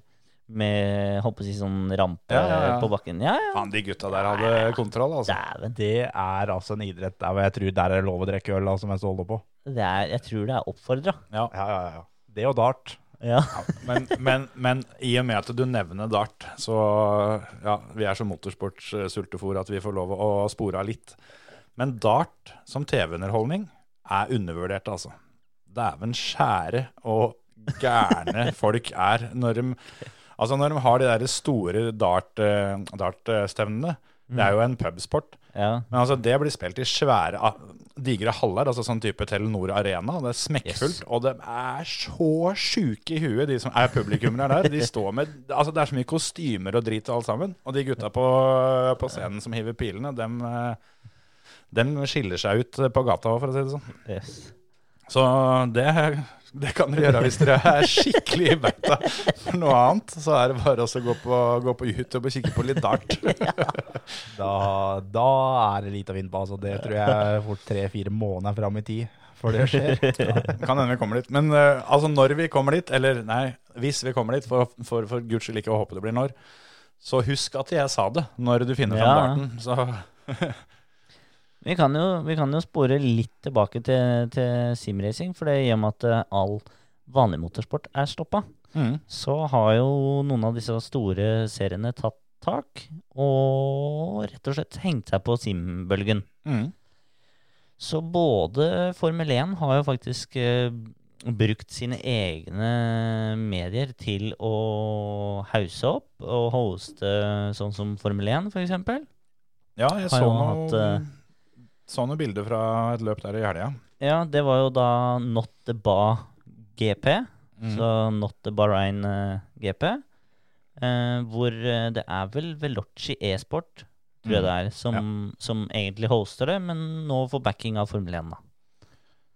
med håper jeg å si sånn rampe Ja, ja, ja. på bakken. Ja, ja. Faen, de gutta der hadde kontroll, altså. Dæven. Det er altså en idrett der jeg tror der er det lov å drikke øl altså, mens du holder på. Det er, jeg tror det er oppfordra. Ja. Ja, ja, ja. Det og dart. Ja. Men, men, men i og med at du nevner dart, så ja, vi er så motorsportssultefòr at vi får lov å spore av litt. Men dart som TV-underholdning er undervurdert, altså. Dæven skjære og gærne folk er når de Altså når de har de der store dart, eh, dartstevnene. Det er jo en pubsport. Ja. Men altså det blir spilt i svære, ah, digre haller, altså sånn type Telenor Arena. Det er smekkfullt, Yes. og de er så sjuke i huet, de som er publikummere der. De står med, altså Det er så mye kostymer og drit og alt sammen. Og de gutta på, på scenen som hiver pilene, dem, eh, dem skiller seg ut på gata for å si det sånn. Yes. Så det, det kan dere gjøre hvis dere er skikkelig i beita for noe annet. Så er det bare å gå på, gå på YouTube og kikke på litt dart. Da, da er det lite å vinne på. Altså. Det tror jeg fort tre-fire måneder fram i tid før det skjer. Kan hende vi kommer dit. Men eh, altså når vi kommer dit, eller nei, hvis vi kommer dit, for, for, for guds skyld ikke å håpe det blir når, så husk at jeg sa det når du finner fram Ja. darten. Så Vi kan, jo, vi kan jo spore litt tilbake til, til simracing, for det i og med at eh, all vanlig motorsport er stoppa, mm. så har jo noen av disse store seriene tatt tak og rett og slett hengt seg på simbølgen. Mm. Så både Formel 1 har jo faktisk eh, brukt sine egne medier til å hause opp og hoste sånn som Formel 1, for eksempel. Ja, jeg Har så noe, hatt, eh, så noen bilder fra et løp der i helga. Ja, det var jo da Not the Ba GP, Mm. så Not the Bahrain eh, GP. eh, hvor eh, det er vel Veloci e-sport, tror jeg Mm. det er, som, som egentlig hoster det, men nå får backing av Formel 1, da.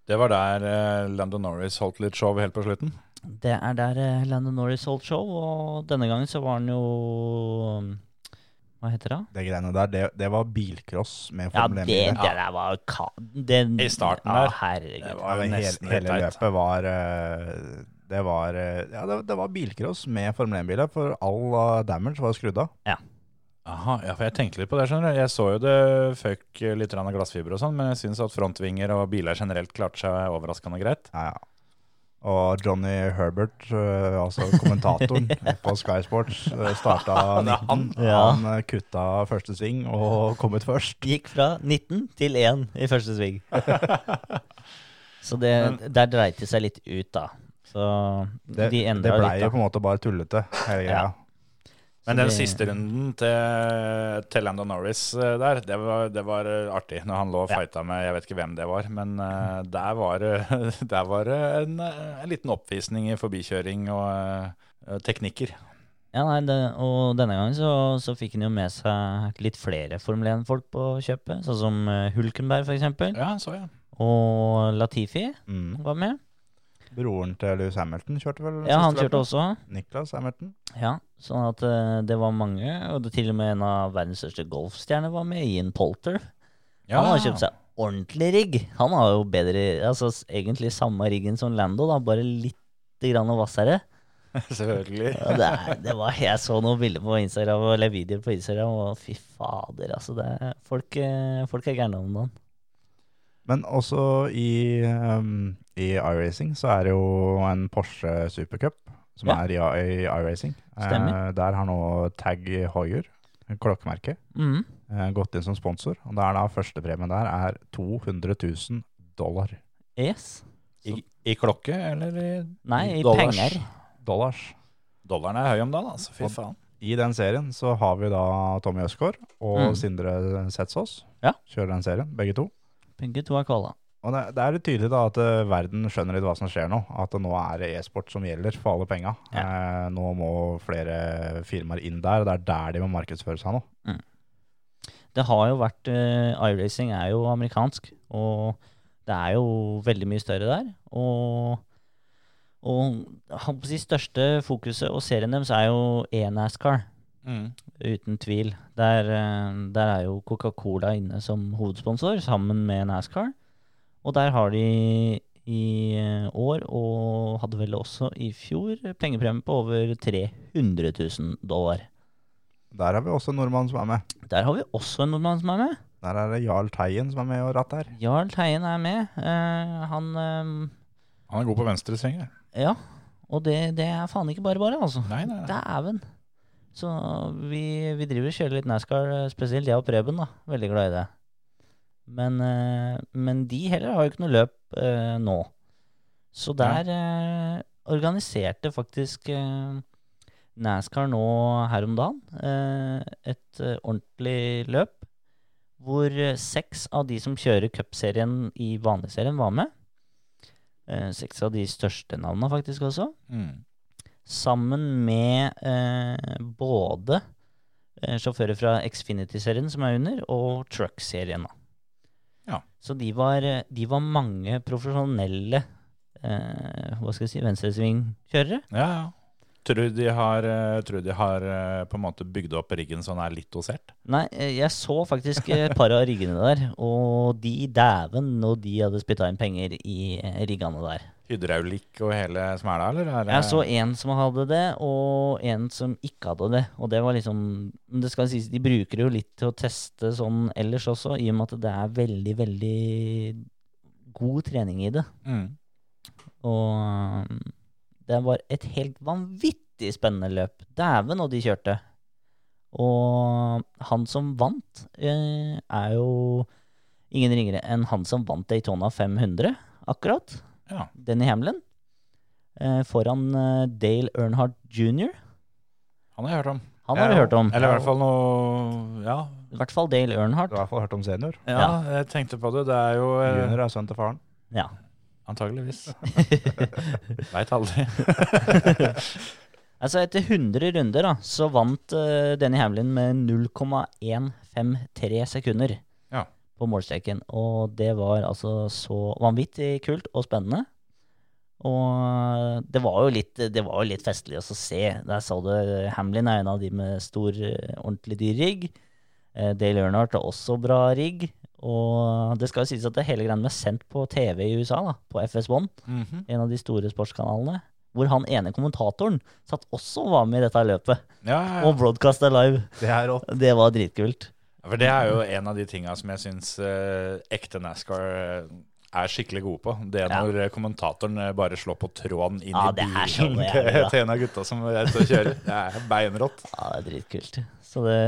Det var der eh, Landon Norris holdt litt show helt på slutten. Det er der eh, Landon Norris holdt show, og denne gangen så var han jo Hva heter det? Det greiene der, det, det var bilcross med Formel det, 1-biler. det der var ka... den- I starten ja, der. Herregud. Det var hele, nesten helt hele teit. løpet var eh, Det var eh, Ja, det, det var bilcross med Formel 1-biler, for all eh, damage var skrudd av. Aha, ja, for jeg tenkte litt på det, skjønner du. Jeg så jo det føk litt grann av glassfiber og sånn, men jeg syns at frontvinger og biler generelt klarte seg overraskende greit. Ja, ja. Og Johnny Herbert, uh, altså kommentatoren på Sky Sports, uh, starta 19. Ja. Han eh, kutta første sving og kom ut først. Gikk fra 19 til 1 i første sving. så det, der dreit det seg litt ut, da. Så Det, de det blei jo på en måte bare tullete, hele greia. Ja. Men den siste runden til, til Lando Norris eh, der, det var, det var eh, artig. Når han lå og Ja. fighta med Jeg vet ikke hvem det var, men uh, der var det en, en liten oppvisning i forbikjøring og uh, teknikker. Ja, nei, det, og denne gangen så, så fikk han jo med seg litt flere Formel 1-folk på kjøpet. Sånn som Hulkenberg, eksempel. Ja, så jeg. Og Latifi Mm. var med. Broren til Louis Hamilton kjørte vel? Ja, han kjørte også. Niklas Hamilton. Ja, sånn at uh, det var mange. Og det til og med en av verdens største golfstjerner var med, Ian Polter. Ja. Han har kjøpt seg ordentlig rigg. Han har jo bedre Altså egentlig samme riggen som Lando, da, bare litt grann hvassere. Selvfølgelig. Ja, det, er, det var, jeg så noen bilder på Instagram, eller videoer på Instagram, og fy fader, altså. Det folk, eh, folk er gærne om dagen. Men også i, um, i iRacing så er det jo en Porsche Supercup som Ja. er i, i iRacing. Stemmer. Eh, der har nå Tag Heuer, klokkemerke, mm. eh, gått inn som sponsor. Og der da førstepremien der er 200 000 dollar. Yes. I, I klokke eller i Nei, i dollars? penger. Dollars. Dollaren er høy om dagen, altså. Fy Og- faen. I den serien så har vi da Tommy Øsgaard og Mm. Sindre Setsås. Ja. Kjører den serien, begge to. Begge to er kvala. Og det, det er tydelig da at uh, verden skjønner litt hva som skjer nå. At det nå er det e-sport som gjelder for alle penga. Eh, nå må flere firmaer inn der, og det er der de må markedsføre seg nå. Det har jo vært uh, iRacing er jo amerikansk, og det er jo veldig mye større der. Og, og si største fokuset og serien deres er jo e-NASCAR, Mm. uten tvil. Der, eh, der er jo Coca-Cola inne som hovedsponsor, sammen med NASCAR. Og der har de i eh, år, og hadde vel også i fjor, pengepremie på over 300 000 dollar. Der har vi også en nordmann som er med. Der har vi også en nordmann som er med. Der er det Jarl Teien som er med og ratter. Jarl Teien er med. Uh, han eh, Han er god på venstresving. ja. Ja. Og det, det er faen ikke bare bare, altså. Nei, nei, nei. Dæven. Så vi, vi driver og kjører litt NASCAR, eh, spesielt jeg og Preben, da. Veldig glad i det. Men, eh, men de heller har jo ikke noe løp eh, nå. Så der eh, organiserte faktisk eh, NASCAR nå her om dagen eh, et ordentlig løp hvor seks av de som kjører cupserien i vanligserien, var med. Eh, seks av de største navnene faktisk også. Mm. Sammen med eh, både eh, sjåfører fra Xfinity-serien som er under, og Truck-serien. Ja. Så de var, de var mange profesjonelle eh, hva skal jeg si, venstresvingkjørere. Ja, ja. Tror de har, eh, tror de har eh, på en måte bygd opp riggen sånn er litt dosert? Nei, jeg så faktisk et par av riggene der, og de dæven når de hadde spytta inn penger i riggene der. Hydraulikk og hele smæla, eller? Er det- Jeg så en som hadde det, og en som ikke hadde det. Og det var liksom Det skal sies, de bruker jo litt til å teste sånn ellers også, i og med at det er veldig, veldig god trening i det. Mm. Og um, det var et helt vanvittig spennende løp. Dæven, og de kjørte. Og han som vant, eh, er jo ingen ringere enn han som vant Daytona 500, akkurat. Ja. Denny Hamlin. Eh, foran eh, Dale Earnhardt jr. Han har jeg hørt om. Han har vi hørt om. Eller i hvert fall noe Ja, I hvert fall Dale Earnhardt. Du har i hvert fall hørt om senior. ja jeg tenkte på det. Det er jo eh, Junior er sønnen til faren. Ja. Antageligvis. Veit aldri. Altså Etter 100 runder da, så vant uh, Denny Hamlin med 0,153 sekunder Ja. På målstreken. Og det var altså så vanvittig kult og spennende. Og det var jo litt, det var jo litt festlig å se. Der så du Hamlin er en av de med stor, eh, ordentlig dyr rigg. Eh, Dale Earnhardt har også bra rigg. Og det skal jo sies at det hele greia ble sendt på TV i USA, da, på FS1 Mhm. en av de store sportskanalene. Hvor han ene kommentatoren satt også og var med i dette løpet. Ja, ja, ja. Og broadcasta live. Det. Det var dritkult. For det er jo en av de tinga som jeg syns eh, ekte NASCAR eh, er skikkelig gode på. Det er når ja. kommentatoren eh, bare slår på tråden inn Ja, i bilen til, til en av gutta som er kjører. Det er beinrått. Ja, det er dritkult. Så det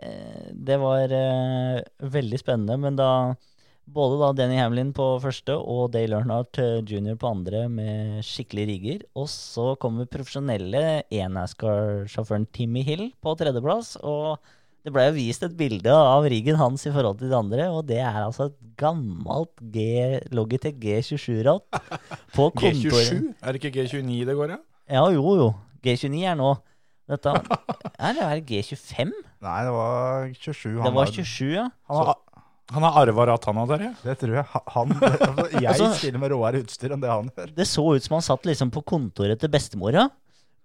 eh, Det var eh, veldig spennende, men da både da Danny Hamlin på første og Dale Earnhardt eh, jr. på andre med skikkelige rigger. Og så kommer profesjonelle E-NASCAR-sjåføren Timmy Hill på tredjeplass. Og det ble jo vist et bilde av riggen hans i forhold til de andre, og det er altså et gammelt G Logitech G27-ratt på kontoret. G27? Er det ikke G29 det går i? Ja? Ja, jo, jo. G29 er nå. Dette er det er G25? Nei, det var 27. Det var 27, ja. Han har, han har arva ratt, han ja. Det tror jeg. Han, altså, jeg Altså- stiller med råere utstyr enn det han gjør. Det så ut som han satt liksom på kontoret til bestemora.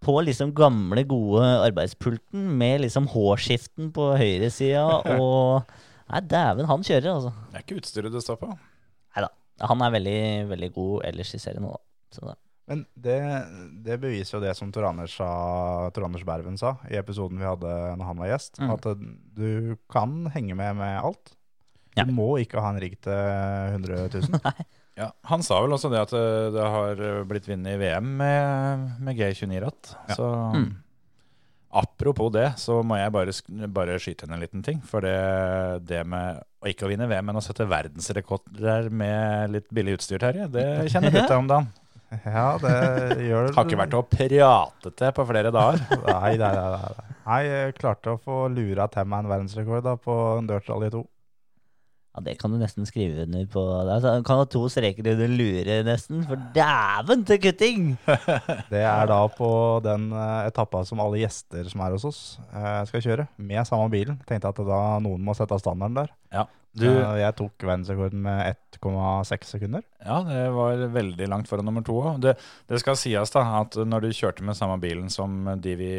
På liksom gamle, gode arbeidspulten med liksom hårskiften på høyresida og Nei, dæven, han kjører, altså. Det er ikke utstyret det står på. Nei da. Han er veldig, veldig god ellers i serien nå, da. Men det, det beviser jo det som Tor Anders, sa, Tor Anders Berven sa i episoden vi hadde når han var gjest. Mm. At eh, du kan henge med med alt. Ja. Du må ikke ha en rigg til 100 000. Ja, Han sa vel også det at eh, det har blitt vunnet i VM med, med G29-ratt. Ja. Så Mm. apropos det, så må jeg bare, bare skyte inn en liten ting. For det, det med å ikke å vinne VM, men å sette verdensrekorder med litt billig utstyr, Terje, det kjenner du til om dagen. Ja, det gjør det. Har ikke vært å prate til på flere dager. Nei, nei, nei, nei. Jeg klarte å få lura til meg en verdensrekord da, på Dirt Rally 2. Ja, det kan du nesten skrive under på. Det er- Du kan ha to streker under lure, nesten. For dæven til kutting! Det er da på den eh, etappa som alle gjester som er hos oss, eh, skal kjøre, med samme bilen. Tenkte at da noen må sette standarden der. Ja, du, Eh, jeg tok verdensrekorden med 1,6 sekunder. ja, det var veldig langt foran nummer to òg. Det, det skal sies da, at når du kjørte med samme bilen som de vi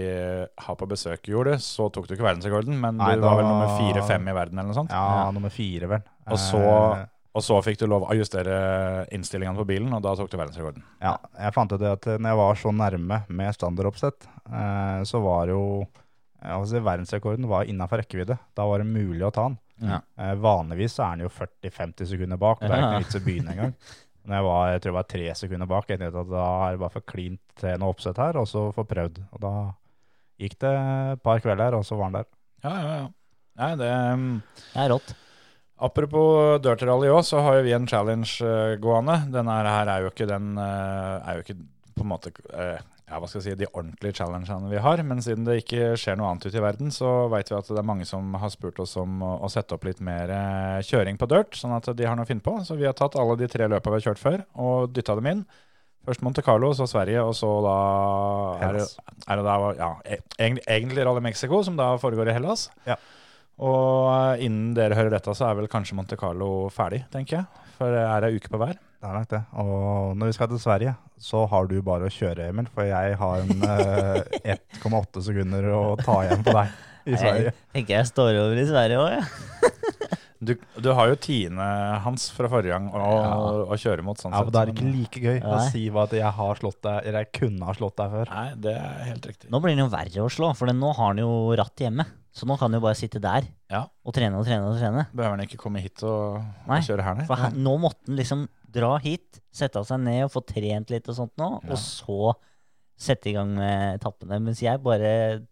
har på besøk gjorde, så tok du ikke verdensrekorden, men Nei, du var vel nummer fire-fem i verden eller noe sånt. Ja, Ja. nummer fire, vel. Og så, Eh, og så fikk du lov å justere innstillingene på bilen, og da tok du verdensrekorden. Ja, jeg fant ut det at når jeg var så nærme med standardoppsett, eh, så var jo altså Verdensrekorden var innafor rekkevidde. Da var det mulig å ta den. Ja. Eh, vanligvis så er den jo 40-50 sekunder bak. og Det er ikke noe vits å begynne engang. Når jeg, var, jeg tror jeg var tre sekunder bak, jeg tenkte at da er det bare for klint til noe oppsett her, og så få prøvd. Og da gikk det et par kvelder, og så var den der. Ja, ja, ja. Nei, det, um, Det er rått. apropos Dirt Rally òg, så har jo vi en challenge uh, gående. Denne her er jo ikke den uh, er jo ikke på en måte eh, ja, hva skal jeg si, de ordentlige challengene vi har. Men siden det ikke skjer noe annet ute i verden, så vet vi at det er mange som har spurt oss om å, sette opp litt mer eh, kjøring på dirt, sånn at de har noe å finne på. Så vi har tatt alle de tre løpa vi har kjørt før, og dytta dem inn. Først Monte Carlo, så Sverige, og så da er det, er det da ja, e- egentlig, egentlig Rally Mexico, som da foregår i Hellas. Ja. Og eh, innen dere hører dette, så er vel kanskje Monte Carlo ferdig, tenker jeg. For det er ei uke på hver. Det er nok det. Og når vi skal til Sverige, så har du bare å kjøre, Emil. For jeg har en eh, 1,8 sekunder å ta igjen på deg i Sverige. Jeg tenker jeg står over i Sverige òg, jeg. Du, du har jo tiende hans fra forrige gang å, å kjøre mot. Sånn Ja, men sett, Da er det ikke like gøy å si hva at jeg har slått deg, eller jeg kunne ha slått deg før. Nei, det er helt riktig. Nå blir den jo verre å slå, for nå har han jo ratt hjemme. Så nå kan han jo bare sitte der Ja. og trene og trene og trene. Behøver han ikke komme hit og, Nei, og kjøre her, nei? For her, nå måtte han liksom dra hit, sette seg ned og få trent litt og sånt nå, og så sette i gang med etappene. Mens jeg bare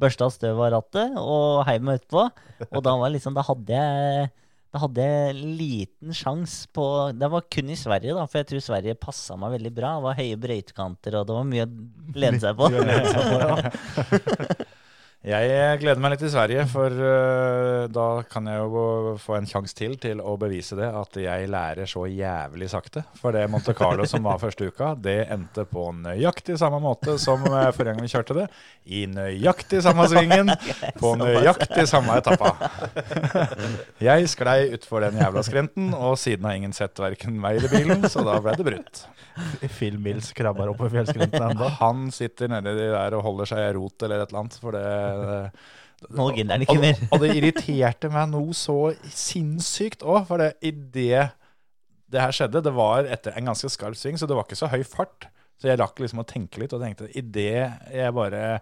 børsta støv av rattet og heiv meg utpå. Og da var liksom, da hadde jeg da hadde jeg liten sjanse på Det var kun i Sverige, da, for jeg tror Sverige passa meg veldig bra. Det var høye brøytekanter, og det var mye å lene seg på. Jeg gleder meg litt til Sverige, for uh, da kan jeg jo få en sjanse til til å bevise det, at jeg lærer så jævlig sakte. For det Monte Carlo som var første uka, det endte på nøyaktig samme måte som øh, forrige gang vi kjørte det. I nøyaktig samme svingen, på nøyaktig samme etappa. Jeg sklei utfor den jævla skrenten, og siden har ingen sett verken meg eller bilen, så da ble det brutt. Phil Mills krabber opp på fjellskrenten ennå. Han sitter nedi der og holder seg i rot eller et eller annet, for det Nå gidder han ikke og, det irriterte meg noe så sinnssykt òg, for det idet det her skjedde, det var etter en ganske skarp sving, så det var ikke så høy fart. Så jeg rakk liksom å tenke litt, og tenkte idet jeg bare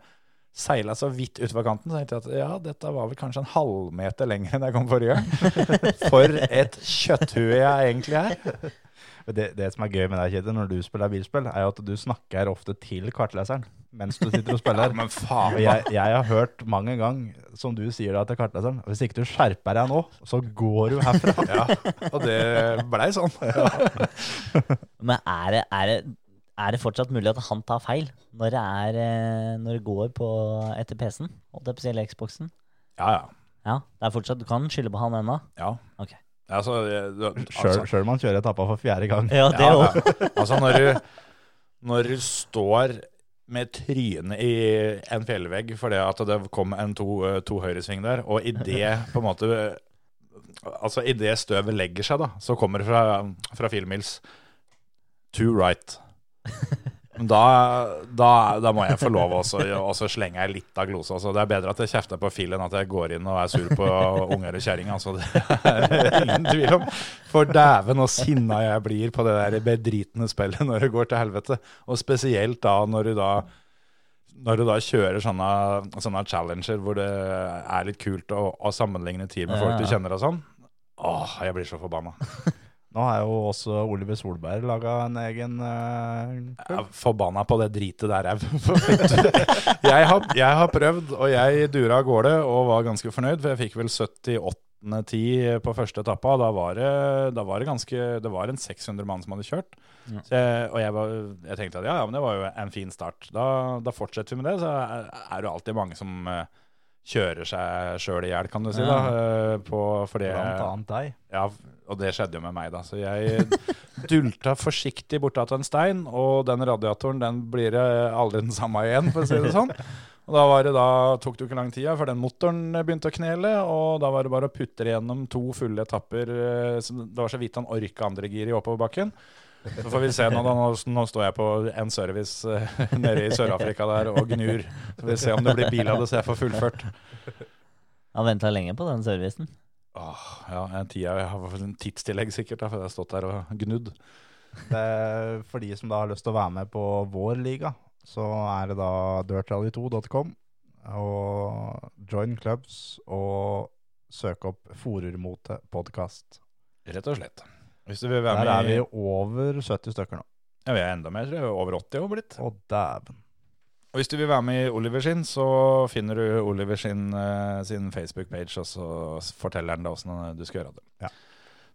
seila så vidt utover kanten, så tenkte jeg at ja, dette var vel kanskje en halvmeter lenger enn jeg kom forrige gang. For et kjøtthue jeg egentlig er. Det, det som er gøy med deg, Kjetil, når du spiller bilspill, er jo at du snakker ofte til kartleseren mens du sitter og spiller. Men faen, Og jeg, jeg har hørt mange ganger, som du sier da til kartleseren, hvis ikke du skjerper deg nå, så går du herfra. Ja, og det blei sånn. Men er det, er, det, er det fortsatt mulig at han tar feil når det, er, eh, når det går på etter PC-en? Holdt jeg på å si, eller Xboxen? Ja, ja. Ja, det er fortsatt, Du kan skylde på han ennå? ja. Ok. Altså, altså- sjøl om han kjører etappa for fjerde gang. Ja, det Ja, også. ja. Altså når du, når du står med trynet i en fjellvegg fordi at det kom en to, eh, to høyresving der, og i det på en måte Altså i det støvet legger seg, da, så kommer det fra, fra Filmils to right. Da, da, da må jeg få lov også, og så slenger jeg litt av glosa. Altså. Det er bedre at jeg kjefter på Phil enn at jeg går inn og er sur på unger og kjerring. Altså. Det er ingen tvil om. For dæven og sinna jeg blir på det der bedritne spillet når det går til helvete. Og spesielt da når du da når du da kjører sånne, sånne challenger hvor det er litt kult å, å sammenligne tid med folk du kjenner og sånn. Åh, jeg blir så forbanna. Nå har jo også Oliver Solberg laga en egen uh, Jeg er forbanna på det dritet der au. jeg, har, jeg har prøvd, og jeg dura av gårde og var ganske fornøyd, for jeg fikk vel 78. tid på første etappa. Da var det, da var det ganske Det var en 600 mann som hadde kjørt. Ja. Så jeg, og jeg, var, jeg tenkte at ja, ja, men det var jo en fin start. Da, da fortsetter vi med det. Så er, er det alltid mange som eh, kjører seg sjøl i hjel, kan du si. da, eh, på, fordi, blant annet deg. ja, og det skjedde jo med meg, da. Så jeg dulta forsiktig bortatt en stein, og den radiatoren den blir aldri den samme igjen, for å si det sånn. Og da var det da, tok det jo ikke lang tid, for den motoren begynte å knele, og da var det bare å putte det gjennom to fulle etapper. eh, så Det var så vidt han orka andre gir i oppoverbakken. Så får vi se nå, da. Nå, nå står jeg på en service eh, nede i Sør-Afrika der og gnur. Så får vi se om det blir bil av det, så jeg får fullført. Han venta lenge på den servicen. Åh, ja, en tida, jeg har en tidstillegg sikkert, da, for jeg har stått der og gnudd. Det er for de som da har lyst til å være med på vår liga, så er det da dirtrally2.com. Og join clubs og søk opp Forurmote podkast. Rett og slett. Hvis du vil være Der er med vi over 70 stykker nå. Ja, vi er enda mer, tror jeg. Over 80 har blitt. Å, dæven. Og hvis du vil være med i Oliver sin, så finner du Oliver sin, eh, sin Facebook-page, og så forteller han deg åssen du skal gjøre det. Ja.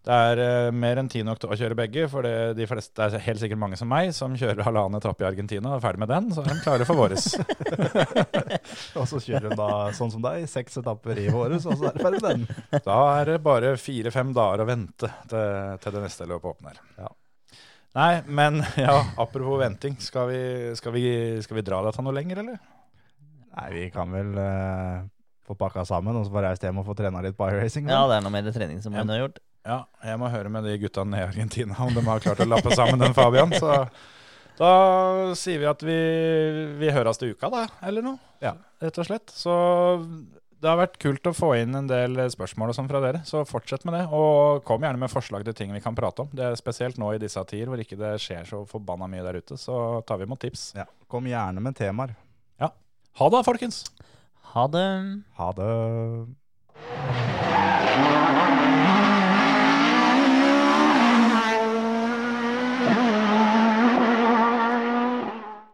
Det er eh, mer enn tid nok til å kjøre begge, for det, de fleste, det er helt sikkert mange som meg som kjører halvannen etappe i Argentina og er ferdig med den, så er de klare for våres. Og så kjører hun da sånn som deg, seks etapper i våres, og så er det ferdig med den. Da er det bare fire-fem dager å vente til, til det neste løpet åpner. Ja. Nei, men ja, apropos venting, skal vi, skal vi, skal vi dra dette noe lenger, eller? Nei, vi kan vel uh, få pakka sammen, og så få reist hjem og få trena litt byracing. Ja, det er noe med det trening som hun har gjort. Ja, jeg må høre med de gutta nede i Argentina om de har klart å lappe sammen den Fabian. Så da sier vi at vi, vi høres til uka, da, eller noe. Ja. Rett og slett. Så det har vært kult å få inn en del spørsmål og sånn fra dere, så fortsett med det. Og kom gjerne med forslag til ting vi kan prate om. Det er Spesielt nå i disse tider hvor ikke det skjer så forbanna mye der ute, så tar vi imot tips. Ja, Kom gjerne med temaer. Ha det, folkens! Ha det. Ha det.